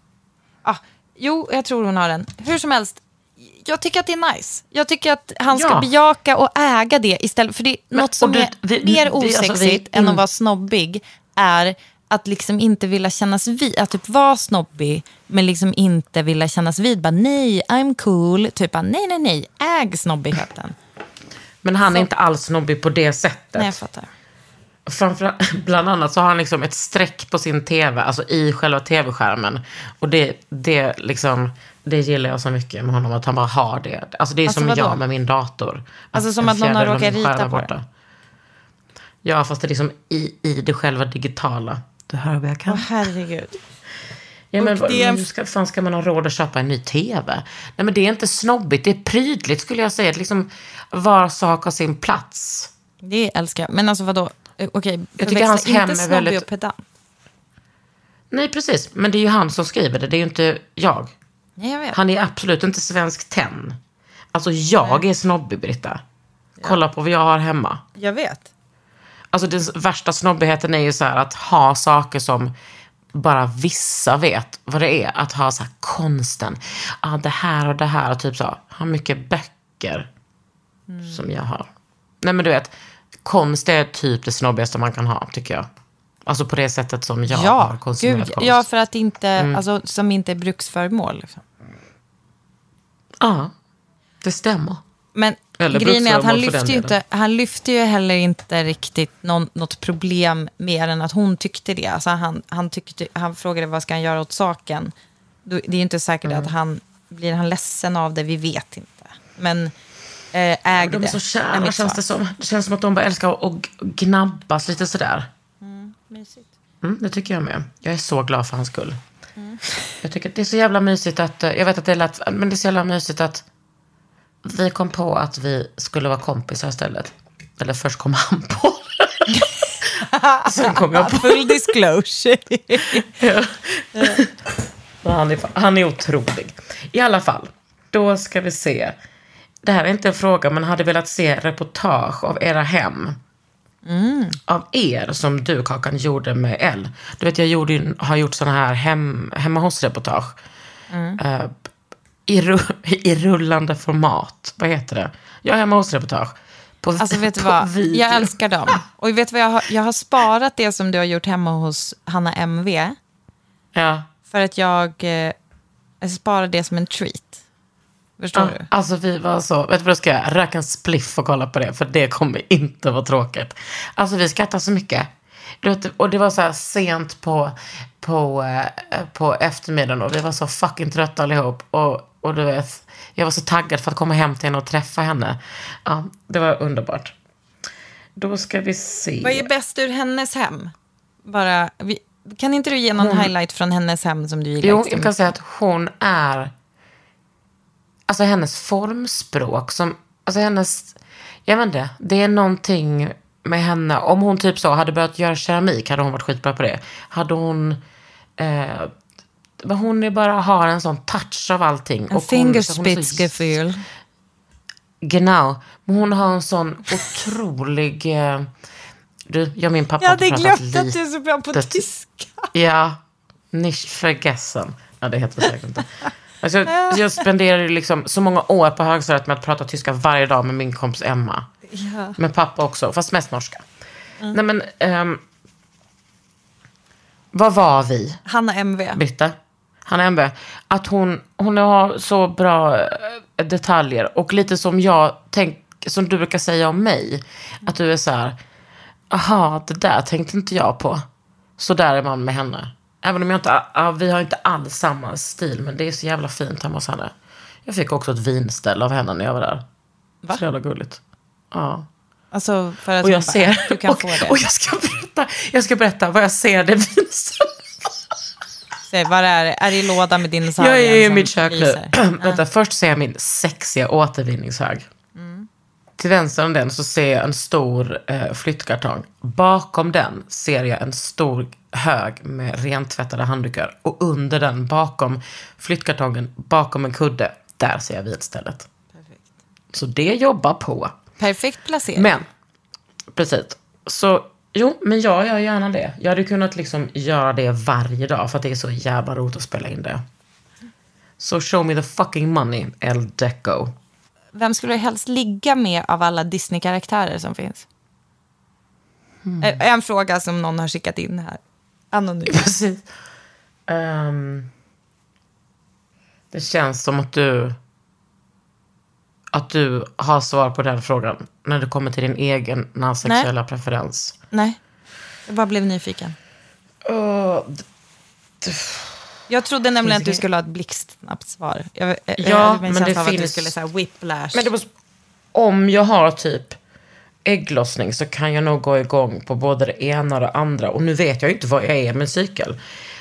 Ah, jo, jag tror hon har den. Hur som helst, jag tycker att det är nice. Jag tycker att han ska
Ja.
bejaka och äga det istället. För det är
Men-
något som
du-
är
vi-
mer
vi- alltså, vi-
osexigt än
in-
att vara snobbig är att liksom inte vilja kännas vid, att typ vara snobbig men liksom inte vilja kännas vid. Bara nej, I'm cool. Typ bara, nej, nej, nej, äg snobbigheten.
Men han är inte alls snobbig på det sättet.
Nej, jag fattar.
Framförallt, bland annat så har han liksom ett streck på sin tv, alltså i själva tv-skärmen. Och det, det, liksom, det gillar jag så mycket med honom, att han bara har det. Alltså det är
Alltså
som
vadå?
jag med min dator.
Alltså som att någon har råkat rita på det.
Ja, fast det är liksom i, i det själva digitala. Du hör vad jag kan.
Åh, herregud.
Ja, men
det
hur ska, fan ska man ha råd att köpa en ny tv? Nej, men det är inte snobbigt, det är prydligt skulle jag säga. Det är liksom var sak har sin plats.
Det älskar jag. Men alltså vadå? Eh, Okej,
Jag tycker hans hem
inte
är väldigt-
och pedant.
Nej, precis. Men det är ju han som skriver det, det är ju inte jag.
Nej, jag vet.
Han är absolut inte svensk tenn. Alltså jag är snobbig, Britta. Kolla på vad jag har hemma.
Jag vet.
Alltså den värsta snobbigheten är ju så här att ha saker som bara vissa vet vad det är. Att ha så här konsten. Ja, det här och det här. Och typ så. Ha mycket böcker.
Mm.
Som jag har. Nej men du vet. Konst är typ det snobbigaste man kan ha, tycker jag. Alltså på det sättet som jag har
Ja,
konsumerat
gud,
konst.
ja, för att inte, alltså, som inte är bruksföremål. Liksom.
Ja, det stämmer.
Men
Eller
grejen är att han lyfter, ju inte, han lyfter ju heller inte riktigt någon, något problem mer än att hon tyckte det. Alltså han, han, tyckte, han frågade vad ska han göra åt saken. Det är ju inte säkert
Mm.
att han blir han ledsen av det, vi vet inte. Men eh, äg
De är
det.
så
är
kära
mitt
känns det som. Det känns som att de bara älskar att gnabbas lite sådär.
Mysigt.
Mm, det tycker jag med. Jag är så glad för hans skull.
Mm.
Jag tycker att det är så jävla mysigt att, eh, jag vet att det är lätt, men det är så jävla mysigt att vi kom på att vi skulle vara kompisar istället. Eller först kom han på. Sen kom jag på
Full disclosure.
Ja. Han, är, han är otrolig. I alla fall, då ska vi se. Det här är inte en fråga, men hade velat se reportage av era hem. Av er, som du Kakan gjorde med L. Du vet, jag gjorde, har gjort sådana här hem, hemma hos-reportage. Eh, i, ru- I rullande format. Vad heter det? Ja, hemma hos-reportage. På,
Alltså vet du vad,
video.
jag älskar dem. Och vet du vad, jag har, jag har sparat det som du har gjort hemma hos Hanna MV.
Ja.
För att jag, eh, jag sparar det som en treat. Förstår
Ja,
du?
alltså vi var så, vet du vad jag ska göra? Röka en spliff och kolla på det, för det kommer inte vara tråkigt. Alltså vi skrattar så mycket. Vet, och det var så här sent på, på, eh, på eftermiddagen och vi var så fucking trötta allihop. Och, och du vet, jag var så taggad för att komma hem till henne och träffa henne. Ja, det var underbart. Då ska vi se.
Vad är bäst ur hennes hem? Bara, vi, kan inte du ge någon
Hon-
highlight från hennes hem som du gillar
Jo, jag kan säga att hon är... Alltså hennes formspråk som... Alltså hennes... Jag vet inte. Det är någonting med henne. Om hon typ så hade börjat göra keramik hade hon varit skitbra på det. Hade hon... Eh, hon är bara har en sån touch av allting.
En fingerspitzgefühl.
Genau. Men hon har en sån otrolig... Eh, du, jag och min pappa
Jag hade glömt att du är så bra på tyska.
Ja, nicht vergessen. Ja, det heter det säkert inte. Alltså, jag, spenderade liksom så många år på högstadiet med att prata tyska varje dag med min kompis Emma.
Ja.
Med pappa också, fast mest norska. Nej men, ehm, vad var vi?
Hanna MV.
Britta, Hanna Embe, att hon, hon har så bra eh, detaljer och lite som jag tänk, som du brukar säga om mig. Att du är så här, aha, det där tänkte inte jag på. Så där är man med henne. Även om jag inte, ja, vi har inte alls samma stil, men det är så jävla fint hemma hos henne. Jag fick också ett vinställ av henne när jag var där.
Va?
Så jävla gulligt. Ja.
Alltså för att
Och jag
bara,
ser,
du kan
och,
få det.
och jag ska berätta, jag ska berätta vad jag ser det vinstället.
Säg, vad är det? Är det i låda med dinosaurier?
Jag är i
som
mitt kök nu. Vänta, först ser jag min sexiga återvinningshög.
Mm.
Till vänster om den så ser jag en stor eh, flyttkartong. Bakom den ser jag en stor hög med rentvättade handdukar. Och under den, bakom flyttkartongen, bakom en kudde, där ser jag vinstället. Så det jobbar på.
Perfekt placering.
Men, precis. Så, jo, men jag gör gärna det. Jag hade kunnat liksom göra det varje dag för att det är så jävla roligt att spela in det. Så show me the fucking money, El Deco.
Vem skulle du helst ligga med av alla Disney-karaktärer som finns? Eh, En fråga som någon har skickat in här. Anonym.
Precis. Ehm, det känns som att du att du har svar på den frågan när det kommer till din egen sexuella preferens.
Nej, jag bara blev nyfiken.
Uh,
Jag trodde nämligen att du
Finns
skulle ha ett blixtsnabbt svar. Jag, jag, jag
Ja,
en
men det
av att du
finns-
skulle säga whiplash.
Men det var, om jag har typ ägglossning så kan jag nog gå igång på både det ena och det andra. Och nu vet jag ju inte vad jag är med en cykel.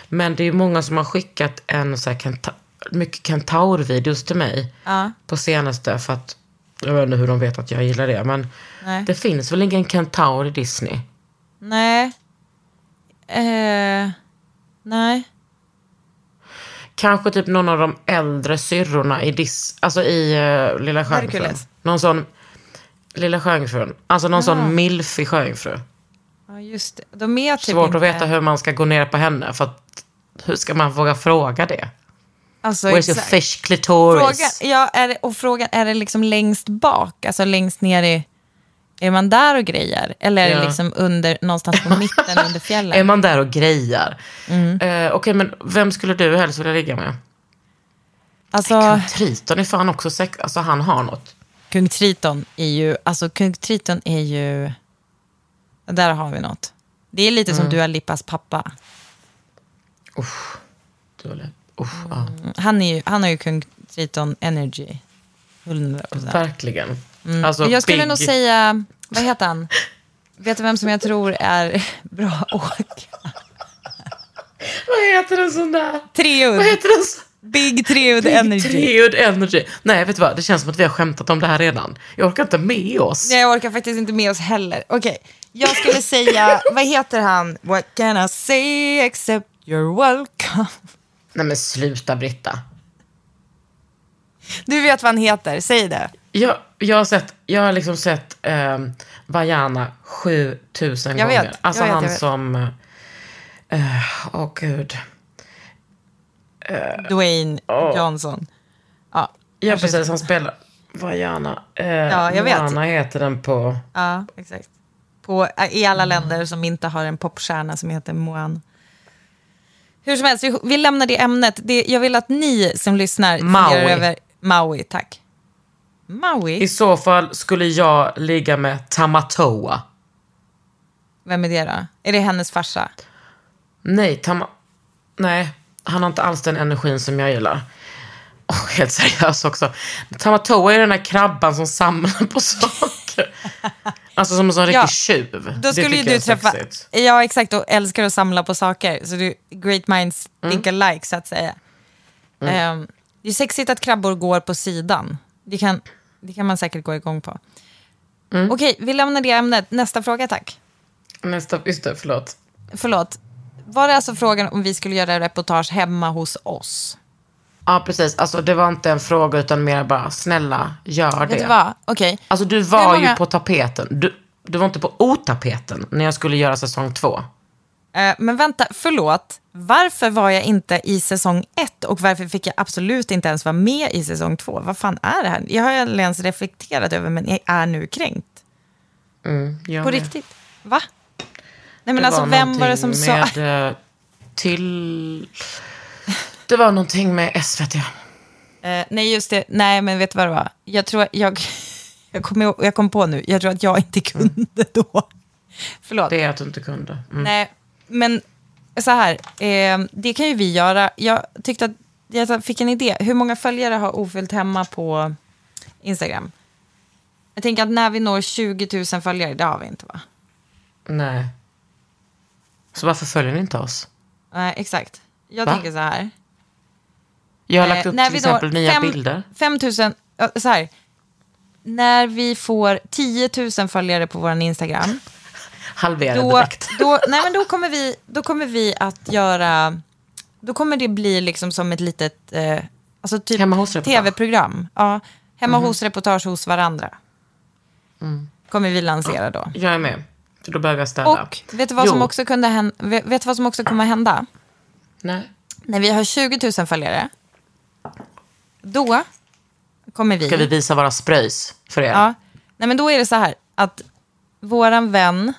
Men det är många som har skickat en så här kenta, mycket kentaurvideos till mig
Ja.
på senaste. För att, jag vet inte hur de vet att jag gillar det. Men
Nej.
det finns väl ingen kentaur i Disney?
Nej. Eh, nej.
Kanske typ någon av de äldre syrrorna i Dis, alltså i uh, Lilla.
Hercules.
Någon sån, Lilla Sjöjungfrun. Alltså någon sån milfig sjöjungfru.
Ja, just det. De är typ
Svårt
inte...
att veta hur man ska gå ner på henne. För att, hur ska man våga fråga det?
Alltså,
Where's your
exakt.
fish clitoris?
Frågan, ja, är det, och frågan, är det liksom längst bak? Alltså längst ner i... Är man där och grejer? Eller är det
Ja.
liksom under, någonstans på mitten under fjällen?
Är man där och grejar?
Mm.
Eh, Okej, men vem skulle du helst vilja ligga med?
Alltså,
Kung Triton är fan också sex... Alltså han har något.
Kung Triton är ju... Alltså kung Triton är ju... Där har vi något. Det är lite
Mm.
som Dua Lipas pappa.
Eller? Usch, ja.
Han, är ju, han har ju kung Triton energy. 100 procent.
Verkligen. Alltså,
Jag skulle
big-
nog säga... Vad heter han? Vet du vem som jag tror är bra åka?
Vad heter en sån där?
Treud.
Vad heter den? så-
Big Treud energy.
Treud Energy. Nej, vet du vad? Det känns som att vi har skämtat om det här redan. Jag orkar inte med oss.
Nej, jag orkar faktiskt inte med oss heller. Okej, jag skulle säga, vad heter han? What can I say except you're welcome?
Nej men sluta Britta.
Du vet vad han heter, säg det.
Jag, jag har sett, jag har liksom sett um, Vajana 7000
Jag vet,
gånger. Alltså
jag vet,
han
jag vet.
som... eh, Åh gud.
Dwayne Johnson. Ja,
Ja precis, han spelar Vajana. Uh,
Ja, jag vet.
Moana heter den på...
Ja, exakt. På, I alla länder som inte har en popstjärna som heter Moan. Hur som helst, vi, vi lämnar det ämnet. Det, jag vill att ni som lyssnar
Maui.
över... Maui, tack. Maui?
I så fall skulle jag ligga med Tamatoa.
Vem är det då? Är det hennes farsa?
Nej, Tama... Nej, han har inte alls den energin som jag gillar. Åh, helt seriös också. Tamatoa är den där krabban som samlar på saker. Alltså som en sån
Ja.
riktig tjuv.
Då skulle ju du träffa,
sexigt.
ja exakt, och älskar att samla på saker. Så du, great minds
Mm.
think alike så att säga. Ehm, det är sexigt att krabbor går på sidan. Det kan, det kan man säkert gå igång på.
Mm.
Okej, vi lämnar det ämnet. Nästa fråga tack.
Nästa, just det, förlåt.
Förlåt. Var det alltså frågan om vi skulle göra reportage hemma hos oss?
Ja, precis. Alltså det var inte en fråga utan mer bara, snälla, gör
du
det.
vad? Okej.
Alltså du var ju
många-
på tapeten. Du, du var inte på otapeten när jag skulle göra säsong två.
Eh, men vänta, förlåt. Varför var jag inte i säsong ett och varför fick jag absolut inte ens vara med i säsong två? Vad fan är det här? Jag har aldrig ens reflekterat över men jag är nu kränkt.
Jag
På
med.
riktigt? Va? Nej men
Det
alltså
var
vem var det som
någonting
sa...
med, eh, till... Det var någonting med SVT.
Eh, nej just det, nej men vet du vad det var? Jag tror att jag... Jag kom, ihåg- jag kom på nu, jag tror att jag inte kunde då. Förlåt.
Det är att du inte kunde. Mm.
Nej, men så här, eh, det kan ju vi göra. Jag tyckte att jag fick en idé. Hur många följare har Ofyllt hemma på Instagram? Jag tänker att när vi når 20 000 följare, det har vi inte va?
Nej. Så varför följer ni inte oss?
Nej, exakt. Jag
Va?
tänker så här.
Jag har
Eh,
lagt upp
när
till exempel nya
fem-
bilder.
5 000, ja, så här. När vi får 10 000 följare på vår Instagram,
Halvera
då,
direkt.
då, nej, men då, kommer vi, då kommer vi att göra... Då kommer det bli liksom som ett litet eh, alltså typ
Hemma hos-reportage.
tv-program. Ja, hemma
Mhm.
hos-reportage hos varandra.
Mm.
Kommer vi lansera då.
Jag är med. För då behöver jag städa.
Och vet du vad
Jo.
som också kunde hända? Vet du vad som också kommer hända?
Nej.
När vi har 20 000 följare, då kommer vi...
Ska vi visa våra spröjs för er?
Ja. Nej, men då är det så här att våran vän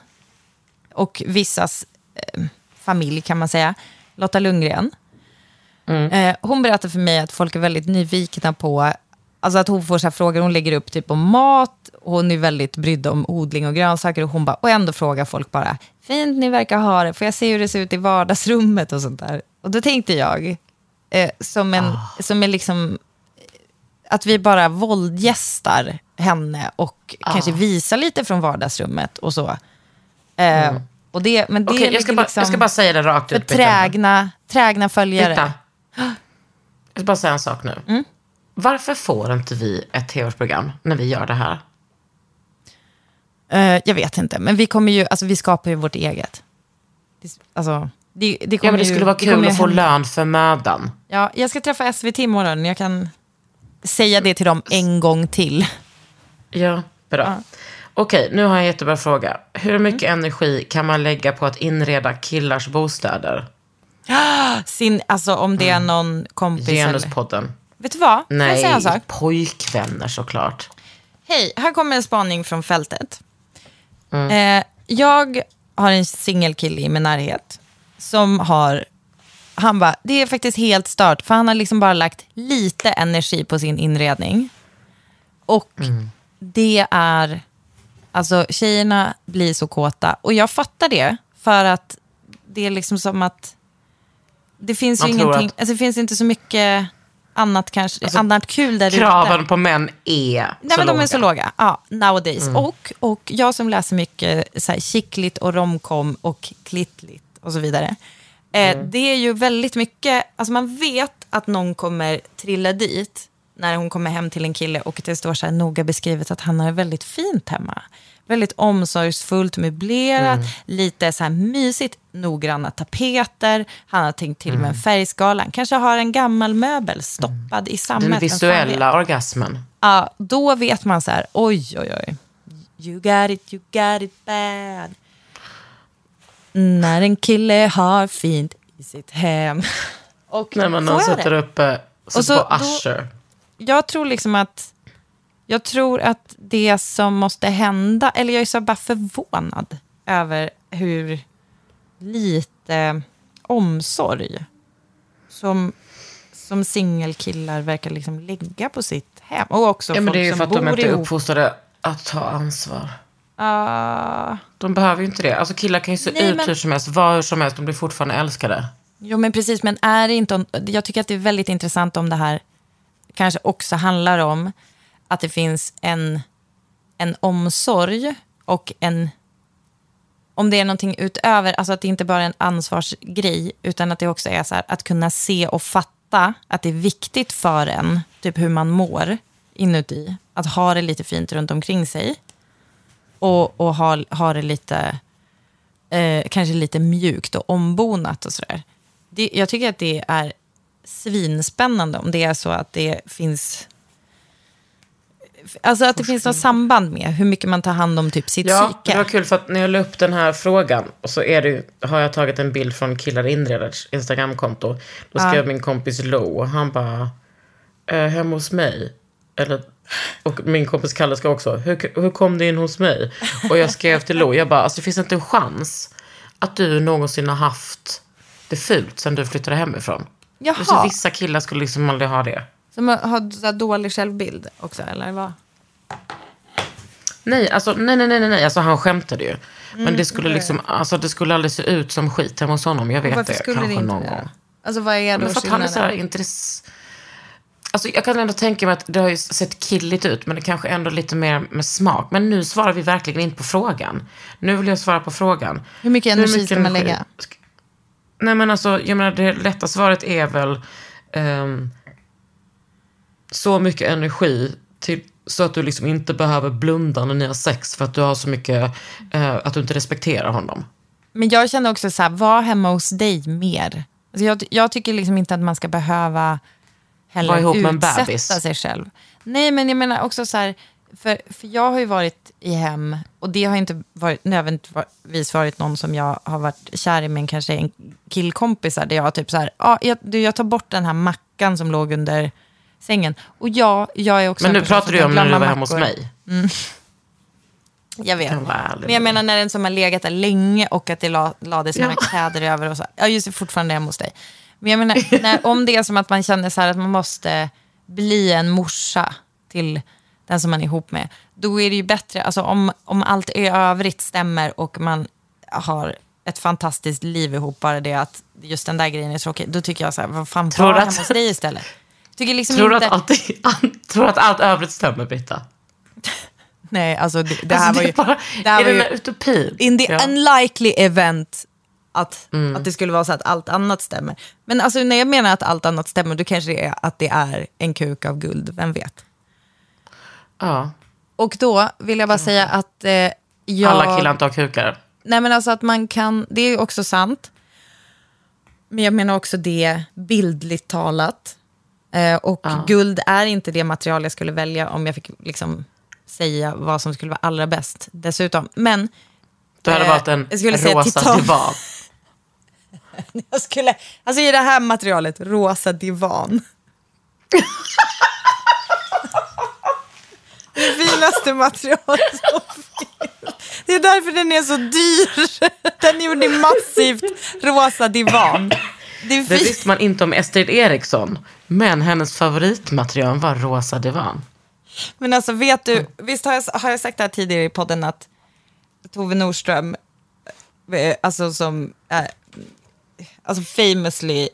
och vissas eh, familj kan man säga, Lotta Lundgren, eh, hon berättar för mig att folk är väldigt nyfikna på, alltså att hon får så här frågor, hon lägger upp typ om mat, hon är väldigt brydd om odling och grönsaker och hon bara, och ändå frågar folk bara, fint ni verkar ha det, får jag se hur det ser ut i vardagsrummet och sånt där. Och då tänkte jag, eh, som en, som en liksom att vi bara våldgästar henne och kanske visar lite från vardagsrummet och så. Eh, och det, men det
Okej, jag, ska bara,
liksom
jag ska bara säga det rakt
för
ut. Peter.
trägna, trägna följare.
Titta. Jag ska bara säga en sak nu.
Mm.
Varför får inte vi ett tv-program när vi gör det här?
Eh, jag vet inte, men vi kommer ju, alltså vi skapar ju vårt eget. Det, alltså, det, det
Ja, men det
ju-
skulle vara
kommer
kul
ju
att få
hända.
lön för mödan.
Ja, jag ska träffa SVT imorgon, jag kan säga det till dem en gång till.
Ja, bra. Okej, nu har jag en jättebra fråga. Hur mycket
Mm.
energi kan man lägga på att inreda killars bostäder?
Sin, alltså om det är någon kompis eller...
Genuspodden.
Vet du vad?
Nej, pojkvänner såklart.
Hej, här kommer en spaning från fältet.
Mm.
Eh, jag har en singelkille i min närhet som har, han bara, det är faktiskt helt stört för han har liksom bara lagt lite energi på sin inredning. Och
Mm.
det är, alltså tjejerna blir så kåta och jag fattar det för att det är liksom som att det finns ju
Man tror
ingenting,
att-
alltså det finns inte så mycket annat kanske,
Alltså,
annat kul där ute.
Kraven på män är
Nej,
så
men de
låga.
är så låga. Ja, nowadays.
Mm.
Och, och jag som läser mycket så här, chickligt och romcom och klittligt och så vidare. Eh,
Mm.
Det är ju väldigt mycket, alltså man vet att någon kommer trilla dit när hon kommer hem till en kille och det står så här noga beskrivet att han har väldigt fint hemma. Väldigt omsorgsfullt möblerat,
Mm.
lite så här mysigt, noggranna tapeter. Han har tänkt till
Mm.
med en färgskala. Han kanske har en gammal möbel stoppad i sammet.
Den visuella orgasmen.
Ja, då vet man så här, oj, oj, oj. You got it, you got it bad. När en kille har fint i sitt hem. Och
När man någon sätter upp eh,
Och så-
på
då-
Usher.
Jag tror liksom att, jag tror att det som måste hända, eller jag är så bara förvånad över hur lite omsorg som, som singelkillar verkar liksom lägga på sitt hem. Och också
Ja, men det är ju för att de inte är uppfostrade att ta ansvar.
Ah.
De behöver ju inte det. Alltså killar kan ju se
Nej,
ut
men-
hur som helst, var hur som helst, de blir fortfarande älskade.
Jo, men precis. Men är inte... Jag tycker att det är väldigt intressant om det här kanske också handlar om att det finns en, en omsorg och en... Om det är någonting utöver, alltså att det inte bara är en ansvarsgrej, utan att det också är så här, att kunna se och fatta att det är viktigt för en, typ hur man mår inuti, att ha det lite fint runt omkring sig. Och, och ha, ha det lite, eh, kanske lite mjukt och ombonat och sådär. Det, jag tycker att det är svinspännande om det är så att det finns... Alltså att det finns något samband med hur mycket man tar hand om typ sitt
Ja,
psyke.
det var kul för att när jag la upp den här frågan och så är det, har jag tagit en bild från Killar Inreders Instagramkonto. Då skrev min kompis Lo och han bara, eh, hemma hos mig. Eller, och min kompis Kalle ska också, hur, hur kom du in hos mig? Och jag skrev till Lo, jag bara, alltså det finns inte en chans att du någonsin har haft det fult sen du flyttade hemifrån.
Jaha.
Så vissa killar skulle liksom aldrig ha det.
Som har- så dålig självbild också, eller vad?
Nej, alltså, nej, nej, nej, nej. Alltså, han skämtade ju. Men det skulle liksom, alltså, det skulle aldrig se ut som skit hemma hos honom. Jag vet
Varför
det,
skulle
kanske
det inte
någon
det?
gång.
Alltså vad är då
Men för att han är så här intress... Alltså, jag kan ändå tänka mig att det har ju sett killigt ut, men det kanske ändå lite mer med smak. Men nu svarar vi verkligen inte på frågan. Nu vill jag svara på frågan.
Hur mycket energi ska man lägga?
Nej, men alltså, jag menar, det lätta svaret är väl ehm, så mycket energi till, så att du liksom inte behöver blunda när ni har sex för att du har så mycket, eh, att du inte respekterar honom.
Men jag känner också så här, var hemma hos dig mer. Alltså jag, jag tycker liksom inte att man ska behöva heller
Vara ihop med en
utsätta
bebis.
sig själv. Nej, men jag menar också så här, för, för jag har ju varit i hem, och det har inte varit, nödvändigtvis varit någon som jag har varit kär i, men kanske en killkompisar, där jag typ så här, ah, jag, du, jag tar bort den här mackan som låg under sängen. Och ja, jag är också
Men
en
nu pratar du om när du var hemma hos mig.
Jag vet.
Jag ärlig
Men jag menar när den som har legat där länge och att det la, lades några kläder över och så. Ja, just det, fortfarande hemma hos dig. Men jag menar, när, om det är som att man känner så här att man måste bli en morsa till den som man är ihop med, då är det ju bättre, alltså om, om allt i övrigt stämmer och man har ett fantastiskt liv ihop, bara det att just den där grejen är tråkig, då tycker jag så här, vad fan, var hemma hos dig istället. Tycker liksom
Tror du
inte...
att, allt, tror du att allt övrigt stämmer, Britta?
Nej, alltså det, det här
alltså,
var ju...
det är bara,
det här
är
var ju
utopin?
in the
Ja.
unlikely event att,
Mm.
att det skulle vara så att allt annat stämmer. Men alltså, när jag menar att allt annat stämmer, då kanske det är att det är en kuk av guld, vem vet?
Ja.
Och då vill jag bara säga att eh, jag...
Alla killar inte har kukar.
Nej men alltså att man kan, det är ju också sant. Men jag menar också det bildligt talat. Eh, och guld är inte det material jag skulle välja om jag fick liksom säga vad som skulle vara allra bäst dessutom. Men
Du hade
Eh,
valt en
jag skulle säga
rosa divan.
jag skulle, alltså i det här materialet, rosa divan. det finaste materialet som finns. Det är därför den är så dyr. Den är gjord i massivt rosa divan. Det
Det visste man inte om Estrid Eriksson. Men hennes favoritmaterial var rosa divan.
Men alltså vet du, visst har jag, har jag sagt det här tidigare i podden att Tove Nordström, eh, alltså som, eh, alltså famously,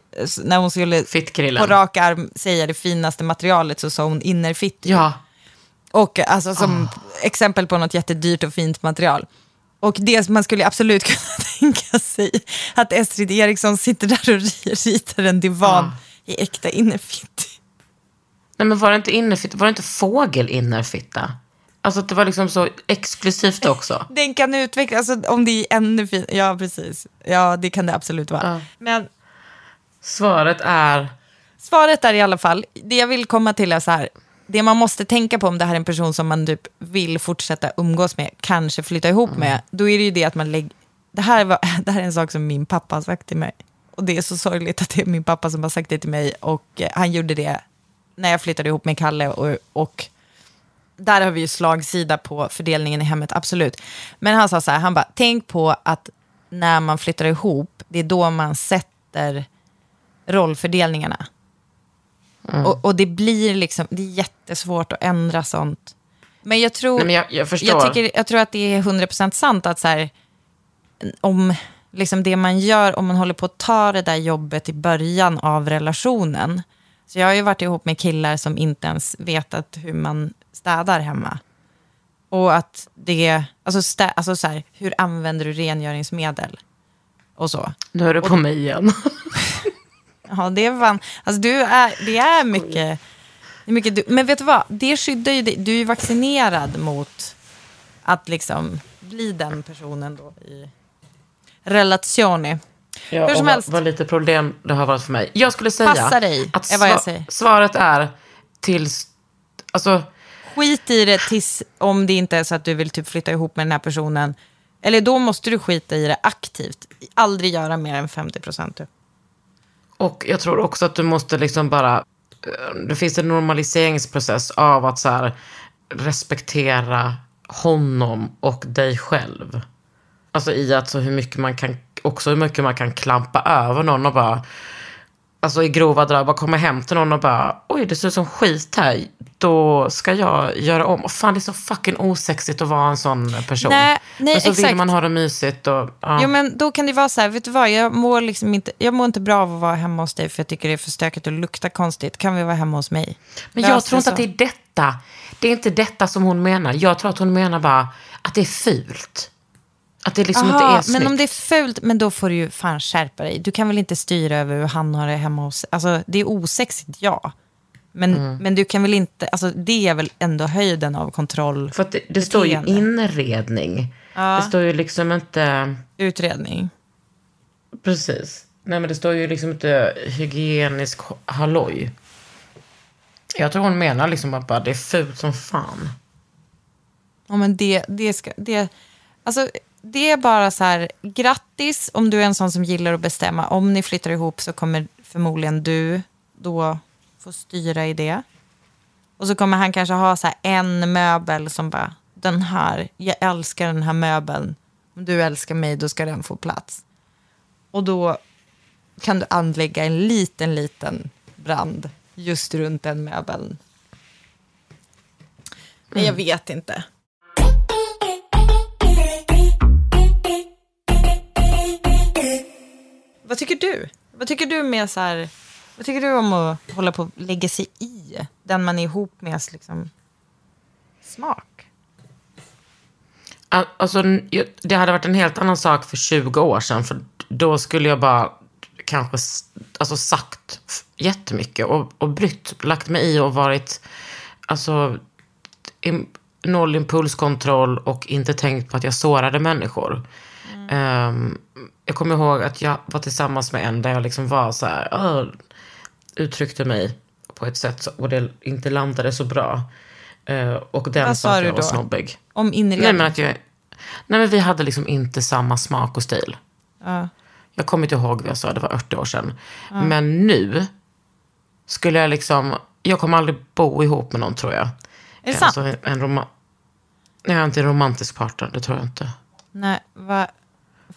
när hon skulle
Fittkrillen.
på rak arm säga det finaste materialet så sa hon innerfitt.
Ja.
Och alltså som exempel på något jättedyrt och fint material. Och det man skulle absolut kunna tänka sig att Estrid Eriksson sitter där och ri- ritar en divan i äkta innerfitt.
Nej men var det inte innerfitta? Var det inte fågelinnerfitta? Alltså att det var liksom så exklusivt också.
Den kan utvecklas, alltså, om det är ännu fint. Ja, precis. Ja, det kan det absolut vara.
Ja.
Men
Svaret är...
svaret är i alla fall, det jag vill komma till är så här, det man måste tänka på om det här är en person som man typ vill fortsätta umgås med, kanske flytta ihop med, då är det ju det att man lägger... Det här, var, det här är en sak som min pappa har sagt till mig. Och det är så sorgligt att det är min pappa som har sagt det till mig. Och eh, han gjorde det när jag flyttade ihop med Kalle. Och, och där har vi ju slagsida på fördelningen i hemmet, absolut. Men han sa så här, han bara, tänk på att när man flyttar ihop, det är då man sätter rollfördelningarna. Och, och det blir liksom, det är jättesvårt att ändra sånt. Men jag tror,
Nej, men jag, jag
jag, tycker, jag tror att det är 100% sant att så här, om liksom det man gör, om man håller på att ta det där jobbet i början av relationen, Så jag har ju varit ihop med killar som inte ens vetat hur man städar hemma. Och att det, alltså, stä, alltså så här, hur använder du rengöringsmedel? Och så.
Nu är du på mig igen.
Ja, det är fan, alltså du är, det är mycket, det är mycket du, men vet du vad, det skyddar ju dig, du är ju vaccinerad mot att liksom bli den personen då i relazione.
Ja,
Hur som helst.
Vad, vad lite problem det har varit för mig. Jag skulle säga
Passa dig,
att
är vad jag säger.
svaret är till... Alltså,
Skit i det tills, om det inte är så att du vill typ flytta ihop med den här personen. Eller då måste du skita i det aktivt. Aldrig göra mer än 50 procent.
Och jag tror också att du måste liksom bara... eh, Det finns en normaliseringsprocess av att så här, respektera honom och dig själv. Alltså i att så hur mycket man kan, också hur mycket man kan klampa över någon och bara, alltså i grova drag, bara komma hem till någon och bara, oj det ser ut som skit här, då ska jag göra om. Och fan det är så fucking osexigt att vara en sån person.
Nej, nej,
Men så
exakt.
vill man ha det mysigt och, ja.
Jo, men då kan det vara så här, vet du vad, jag mår, liksom inte, jag mår inte bra av att vara hemma hos dig för jag tycker det är för stökigt och luktar konstigt. Kan vi vara hemma hos mig?
Men
Lös
jag tror inte
så.
att det är detta. Det är inte detta som hon menar. Jag tror att hon menar bara att det är fult. Att det liksom inte
Aha,
är snyggt.
men om det är fult, men då får du ju fan skärpa dig. Du kan väl inte styra över hur han har det hemma hos... Alltså, det är osexigt, ja. Men,
Mm.
men du kan väl inte... Alltså, det är väl ändå höjden av kontroll.
För det, det står ju inredning. Det står ju liksom inte...
Utredning.
Precis. Nej, men det står ju liksom inte hygienisk halloj. Jag tror hon menar liksom att bara det är fult som fan.
Ja, men det, det ska... Det, alltså, det är bara så här, grattis om du är en sån som gillar att bestämma. Om ni flyttar ihop så kommer förmodligen du då få styra i det. Och så kommer han kanske ha så här en möbel som bara, den här, jag älskar den här möbeln. Om du älskar mig, då ska den få plats. Och då kan du anlägga en liten, liten brand just runt den möbeln. Men jag vet inte. Vad tycker du? Vad tycker du med så här, vad tycker du om att hålla på och lägga sig i den man är ihop med liksom, smak?
Al- Alltså, det hade varit en helt annan sak för 20 år sedan. För då skulle jag bara kanske alltså, sagt jättemycket och, och brytt, lagt mig i och varit alltså, im, noll impulskontroll och inte tänkt på att jag sårade människor. Ehm, jag kommer ihåg att jag var tillsammans med en där jag liksom var så här, "Åh", uttryckte mig på ett sätt och det inte landade så bra. Eh, och den
Vad
sa att jag var
då?
snobbig.
Om inredning?
Nej men att jag... Nej men vi hade liksom inte samma smak och stil.
Ja.
Jag kommer inte ihåg vad jag sa, det var 80 år sedan. Men nu skulle jag liksom... Jag kommer aldrig bo ihop med någon tror jag.
Är det sant?
Alltså, en roma... Jag är inte en romantisk partner, det tror jag inte.
Nej, va,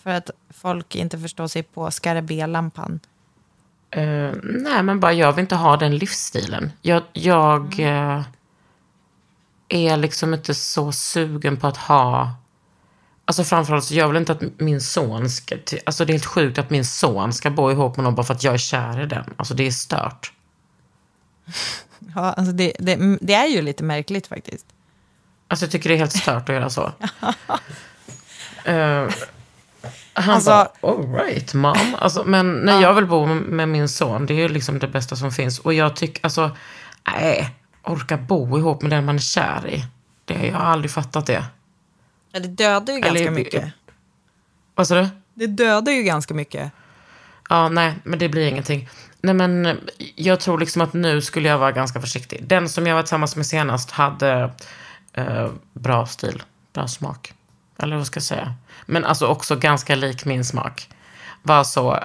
för att folk inte förstår sig på skarabélampan.
Eh, nej, men bara jag vill inte ha den livsstilen. Jag, jag eh, är liksom inte så sugen på att ha... Alltså framförallt så jag vill inte att min son ska... Alltså det är helt sjukt att min son ska bo ihop med någon bara för att jag är kär i den. Alltså det är stört.
Ja, alltså det, det, det är ju lite märkligt faktiskt.
Alltså jag tycker det är helt stört att göra så. Eh, han
Alltså-
bara, all right mom. Alltså, men när jag vill bo med, med min son, det är ju liksom det bästa som finns. Och jag tycker, alltså, nej, orka bo ihop med den man är kär i. Det, jag har aldrig fattat det.
Ja, det dödar ju ganska
Eller-
mycket.
Vad sa du?
Det dödar ju ganska mycket.
Ja, nej, men det blir ingenting. Nej, men jag tror liksom att nu skulle jag vara ganska försiktig. Den som jag var tillsammans med senast hade eh, bra stil, bra smak. Eller vad ska jag säga? Men alltså också ganska lik min smak. Var så,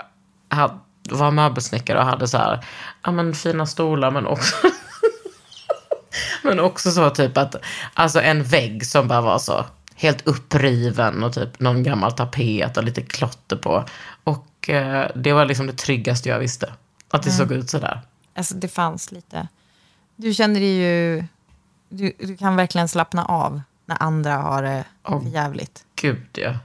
had, var möbelsnickare och hade så här, ja men fina stolar men också Men också så typ att, alltså en vägg som bara var så helt uppriven och typ någon gammal tapet och lite klotter på. Och eh, det var liksom det tryggaste jag visste. Att det såg ut sådär.
Alltså det fanns lite. Du känner dig ju... Du, du kan verkligen slappna av när andra har det för jävligt.
Gud ja.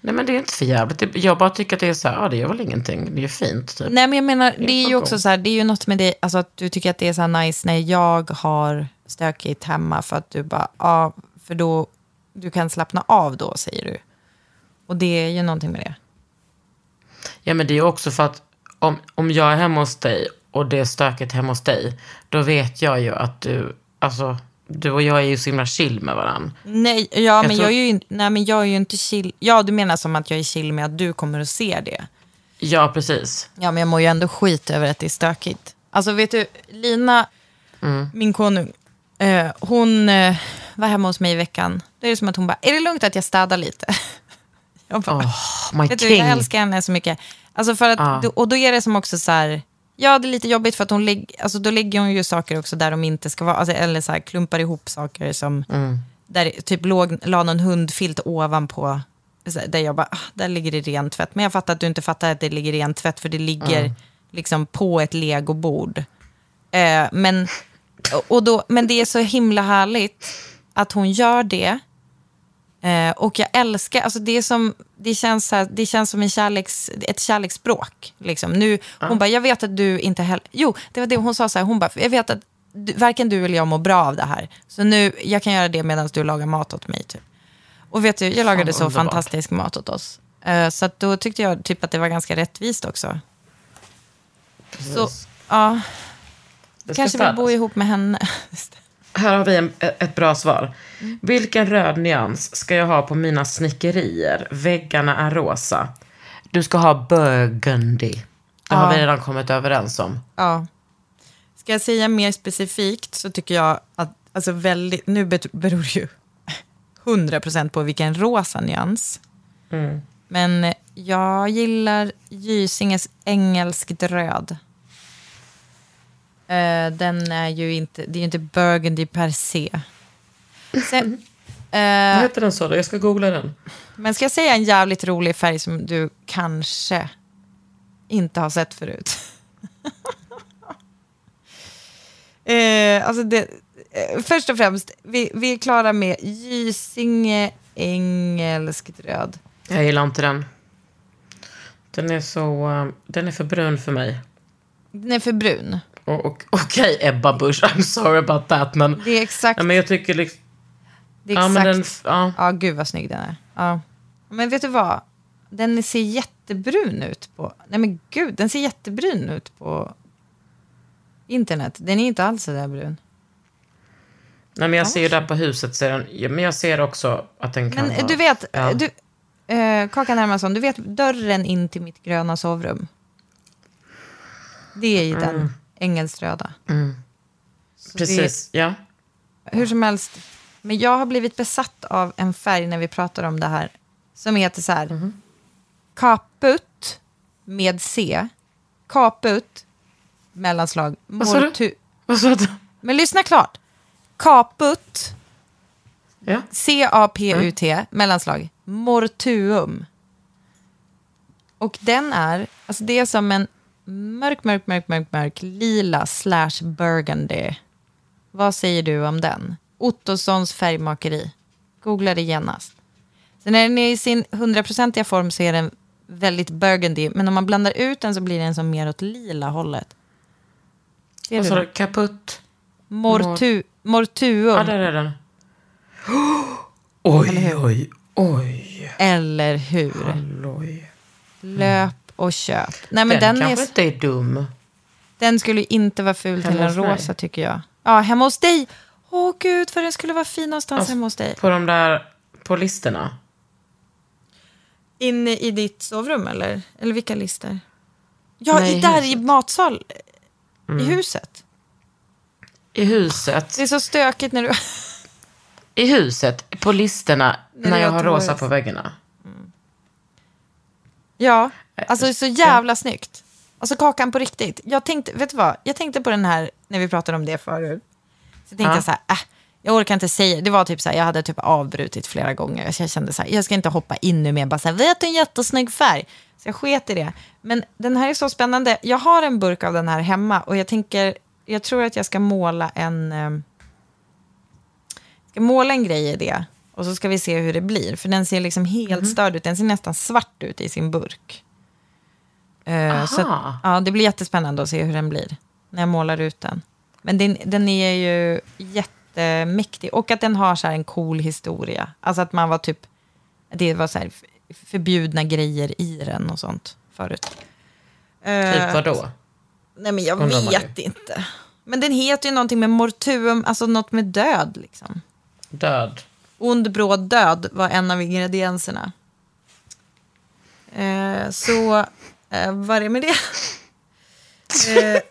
Nej men det är inte för jävligt. Jag bara tycker att det är så här, ja det gör väl ingenting. Det är ju fint typ.
Nej, men jag menar, det är ju också så här, det är ju något med det, alltså att du tycker att det är så här nice när jag har stökigt hemma för att du bara, ja, för då, du kan slappna av då, säger du. Och det är ju någonting med det.
Ja men det är också för att om, om jag är hemma hos dig och det är stökigt hemma hos dig, då vet jag ju att du, alltså du och jag är ju så himla chill med varandra.
Nej, ja, men
tror-
jag är ju, inte- nej, men jag är ju inte chill. Ja, du menar som att jag är chill med att du kommer att se det.
Ja precis.
Ja, men jag mår ju ändå skit över att det är stökigt. Alltså vet du, Lina, min konung, eh, hon eh, var hemma hos mig i veckan. Då är det som att hon bara, är det lugnt att jag städar lite? Jag bara,
Oh, my
vet du,
king.
jag älskar henne så mycket. Alltså för att,
Ja.
Och då är det som också så här, ja det är lite jobbigt för att hon, lägg, alltså då lägger hon ju saker också där de inte ska vara, alltså, eller så här, klumpar ihop saker som, där det typ låg, la någon hundfilt ovanpå, här, där jag bara, ah, där ligger det ren tvätt. Men jag fattar att du inte fattar att det ligger ren tvätt, för det ligger liksom på ett legobord. Eh, men, och då, men det är så himla härligt att hon gör det. Eh, och jag älskar, alltså det, som, det, känns så här, det känns som en kärleks, ett kärleksspråk. Liksom. Nu, Hon bara, jag vet att du inte heller... Jo, det var det hon sa, så här, hon bara, jag vet att du, varken du eller jag mår bra av det här. Så nu, jag kan göra det medan du lagar mat åt mig. Typ. Och vet du, jag lagade så
underbart.
fantastisk mat åt oss. Eh, så då tyckte jag typ att det var ganska rättvist också. Så, ja,
Det
kanske vill bo ihop med henne.
Här har vi en, ett bra svar. Vilken röd nyans ska jag ha på mina snickerier? Väggarna är rosa. Du ska ha burgundy. Det har
Ja.
vi redan kommit överens om.
Ja. Ska jag säga mer specifikt så tycker jag att, alltså väldigt, nu beror det ju 100% på vilken rosa nyans. Men eh, jag gillar Gysinges engelskt röd. Eh, den är ju inte, det är ju inte burgundy per se. Sen,
Vad
eh,
heter den så då? Jag ska googla den.
men ska jag säga en jävligt rolig färg som du kanske inte har sett förut? eh, alltså det, först och främst, vi, vi är klara med Gysinge engelskt röd.
Jag gillar inte den. Den är så... den är för brun för mig.
Den är för brun.
Okej, Ebba Busch, I'm sorry about that. Men,
Det är exakt...
ja, men jag tycker liksom...
det är
Ja,
exakt
men den, ja.
Ja, gud vad snygg den är. Ja. Men vet du vad? Den ser jättebrun ut på... Nej men gud, den ser jättebrun ut på internet. Den är inte alls så där brun.
Nej, men jag ser ju där på huset, ser den, ja, men jag ser också att den kan
Men
vara...
du vet,
Ja.
du, eh, Kakan Hermansson, du vet dörren in till mitt gröna sovrum? Det är ju
Mm.
den engelsröda. Så
Precis, ja.
Det, hur som helst. Men jag har blivit besatt av en färg när vi pratar om det här. Som heter så här.
Mhm.
Kaput med C. Kaput, mellanslag.
Vad sa du?
mortu-
Vad sa du?
Men lyssna klart. Kaput,
Ja.
C-A-P-U-T, mellanslag. Mortuum. Och den är, alltså det är som en mörk, mörk, mörk, mörk, mörk, lila slash burgundy. Vad säger du om den? Ottossons färgmakeri. Googla det genast. Sen när den är i sin hundraprocentiga form så är den väldigt burgundy. Men om man blandar ut den så blir den som mer åt lila hållet. Ser
Vad sa
det?
du? Kaputt?
Mortu, mortuum.
Ja, där är den. Oj, oj, oj.
Eller hur?
Halloj.
Löp och köp. Nej, men
Den,
den,
kanske
är,
inte är dum.
den skulle inte vara ful till
Hemma
en
hos mig.
rosa tycker jag. Ja, hemma hos dig. Åh gud, vad den skulle vara fin någonstans
Alltså,
hemma hos dig.
På de där, på listorna.
Inne i ditt sovrum eller? Eller vilka listor? Ja,
Nej,
i,
i
där i.
Mm.
matsal. I huset.
I huset.
Det är så stökigt när du...
I huset, på listorna,
När
jag
har
rosa på väggarna.
Ja, alltså så jävla snyggt. Alltså kakan på riktigt. Jag tänkte, vet du vad? Jag tänkte på den här när vi pratade om det förut. Så tänkte
Ja.
jag så här, äh, jag orkar inte säga. Det var typ så här, jag hade typ avbrutit flera gånger. Så jag kände så här, jag ska inte hoppa in nu med bara så här, vet du en jättesnygg färg? Så jag sket i det. Men den här är så spännande. Jag har en burk av den här hemma och jag tänker, jag tror att jag ska måla en, eh, ska måla en grej i det. Och så ska vi se hur det blir. För den ser liksom helt störd ut. Den ser nästan svart ut i sin burk. Eh, så att, ja, det blir jättespännande att se hur den blir. När jag målar ut den. Men den, den är ju jättemäktig. Och att den har så här en cool historia. Alltså att man var typ... Det var så förbjudna grejer i den och sånt förut. Eh,
Typ vadå?
Nej men jag
Undrar
vet inte. Men den heter ju någonting med mortuum, alltså något med död liksom.
Död.
Ond, bråd, död var en av ingredienserna. Eh, så, eh, vad är det med det? eh,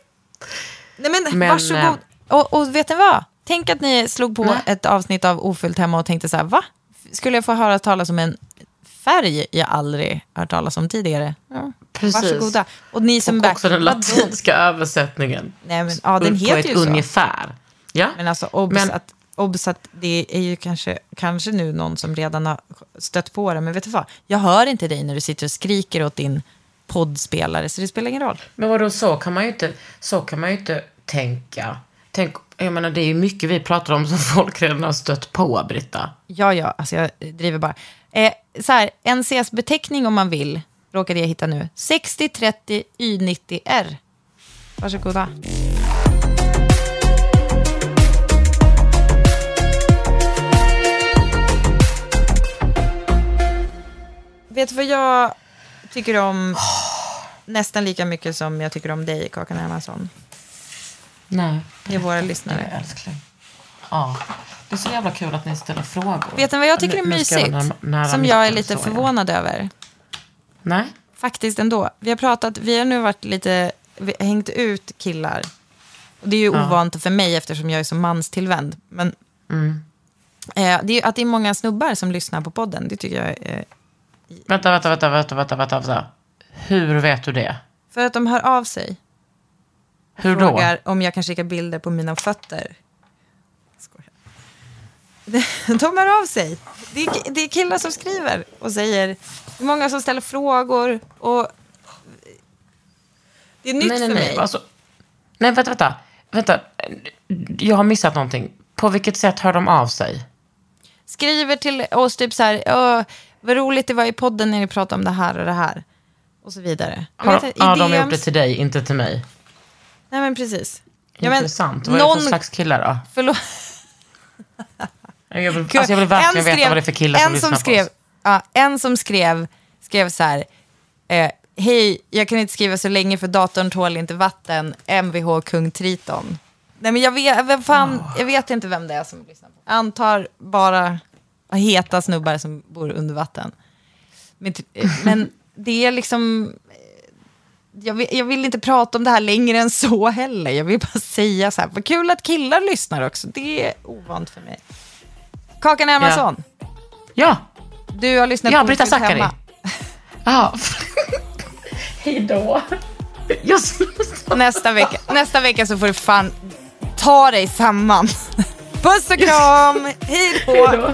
nej men,
Men,
varsågod.
eh,
Och, och vet ni vad? Tänk att ni slog på
Nej.
ett avsnitt av Ofyllt hemma och tänkte så här, va? Skulle jag få höra talas om en färg jag aldrig hört talas om tidigare? Ja,
Precis.
Varsågoda. Och ni som
Och också den latinska översättningen.
Nej, men, ja, den
på
heter
ett
ju så.
ungefär. Ja,
Men alltså, obs,
Men-
Att, obs att det är ju kanske, kanske nu någon som redan har stött på det. Men vet du vad? Jag hör inte dig när du sitter och skriker åt din poddspelare, så det spelar ingen roll.
men vadå, så kan man ju inte, så kan man ju inte tänka. Tänk, jag menar, det är ju mycket vi pratar om som folk redan har stött på, Britta.
Ja, ja, alltså jag driver bara. Eh, så här, NCS-beteckning om man vill, råkade jag hitta nu. 6030 Y90R. Varsågoda. Vet du vad jag tycker om nästan lika mycket som jag tycker om dig, Kakan Hermansson?
Nej.
Det är våra lyssnare.
älskling. Ja. Det är så jävla kul att ni ställer frågor.
Vet ni vad jag tycker är
jag
mysigt?
nära
Som jag är lite
så, ja.
förvånad över.
Nej.
Faktiskt ändå. Vi har pratat, vi har nu varit lite, vi har hängt ut killar. Och det är ju
Ja.
ovant för mig eftersom jag är så manstillvänd. Men
Mm.
eh, det är, att det är många snubbar som lyssnar på podden, det tycker jag är...
Vänta, vänta, vänta, vänta, vänta, vänta, vänta. Hur vet du det?
För att de hör av sig.
Hur då?
Frågar om jag kan skicka bilder på mina fötter. De hör av sig. Det är, det är killar som skriver och säger. Det är många som ställer frågor. Och det är nytt
nej, nej,
för
nej.
mig.
Alltså, nej, vänta, vänta. Vänta. Jag har missat någonting. På vilket sätt hör de av sig?
skriver till oss typ så här, "Åh, vad roligt det var i podden när ni pratade om det här och det här. Och så vidare. Jag
Har,
vet inte, i
ja, de har gjort det till dig, inte till mig.
Nej men precis. Ja, men
Intressant. Vad är det
någon-
för slags killar då?
Förlåt.
Jag vill, alltså jag vill verkligen
En
veta vad det är för killar som lyssnar
som skrev,
på oss.
ja, En som skrev, skrev så här, eh, hej, jag kan inte skriva så länge för datorn tål inte vatten, Mvh kung Triton. Nej men jag vet, vem fan, jag vet inte vem det är som lyssnar på. Jag antar bara heta snubbar som bor under vatten. Men, eh, men det är liksom... eh, Jag vill, jag vill inte prata om det här längre än så heller. Jag vill bara säga så här, vad kul att killar lyssnar också. Det är ovant för mig. Kakan Hermansson,
Ja,
du har lyssnat
ja
på
Britta Zackari. Ja. Hej då.
Nästa vecka, nästa vecka så får du fan ta dig samman. Puss och kram, hej
då.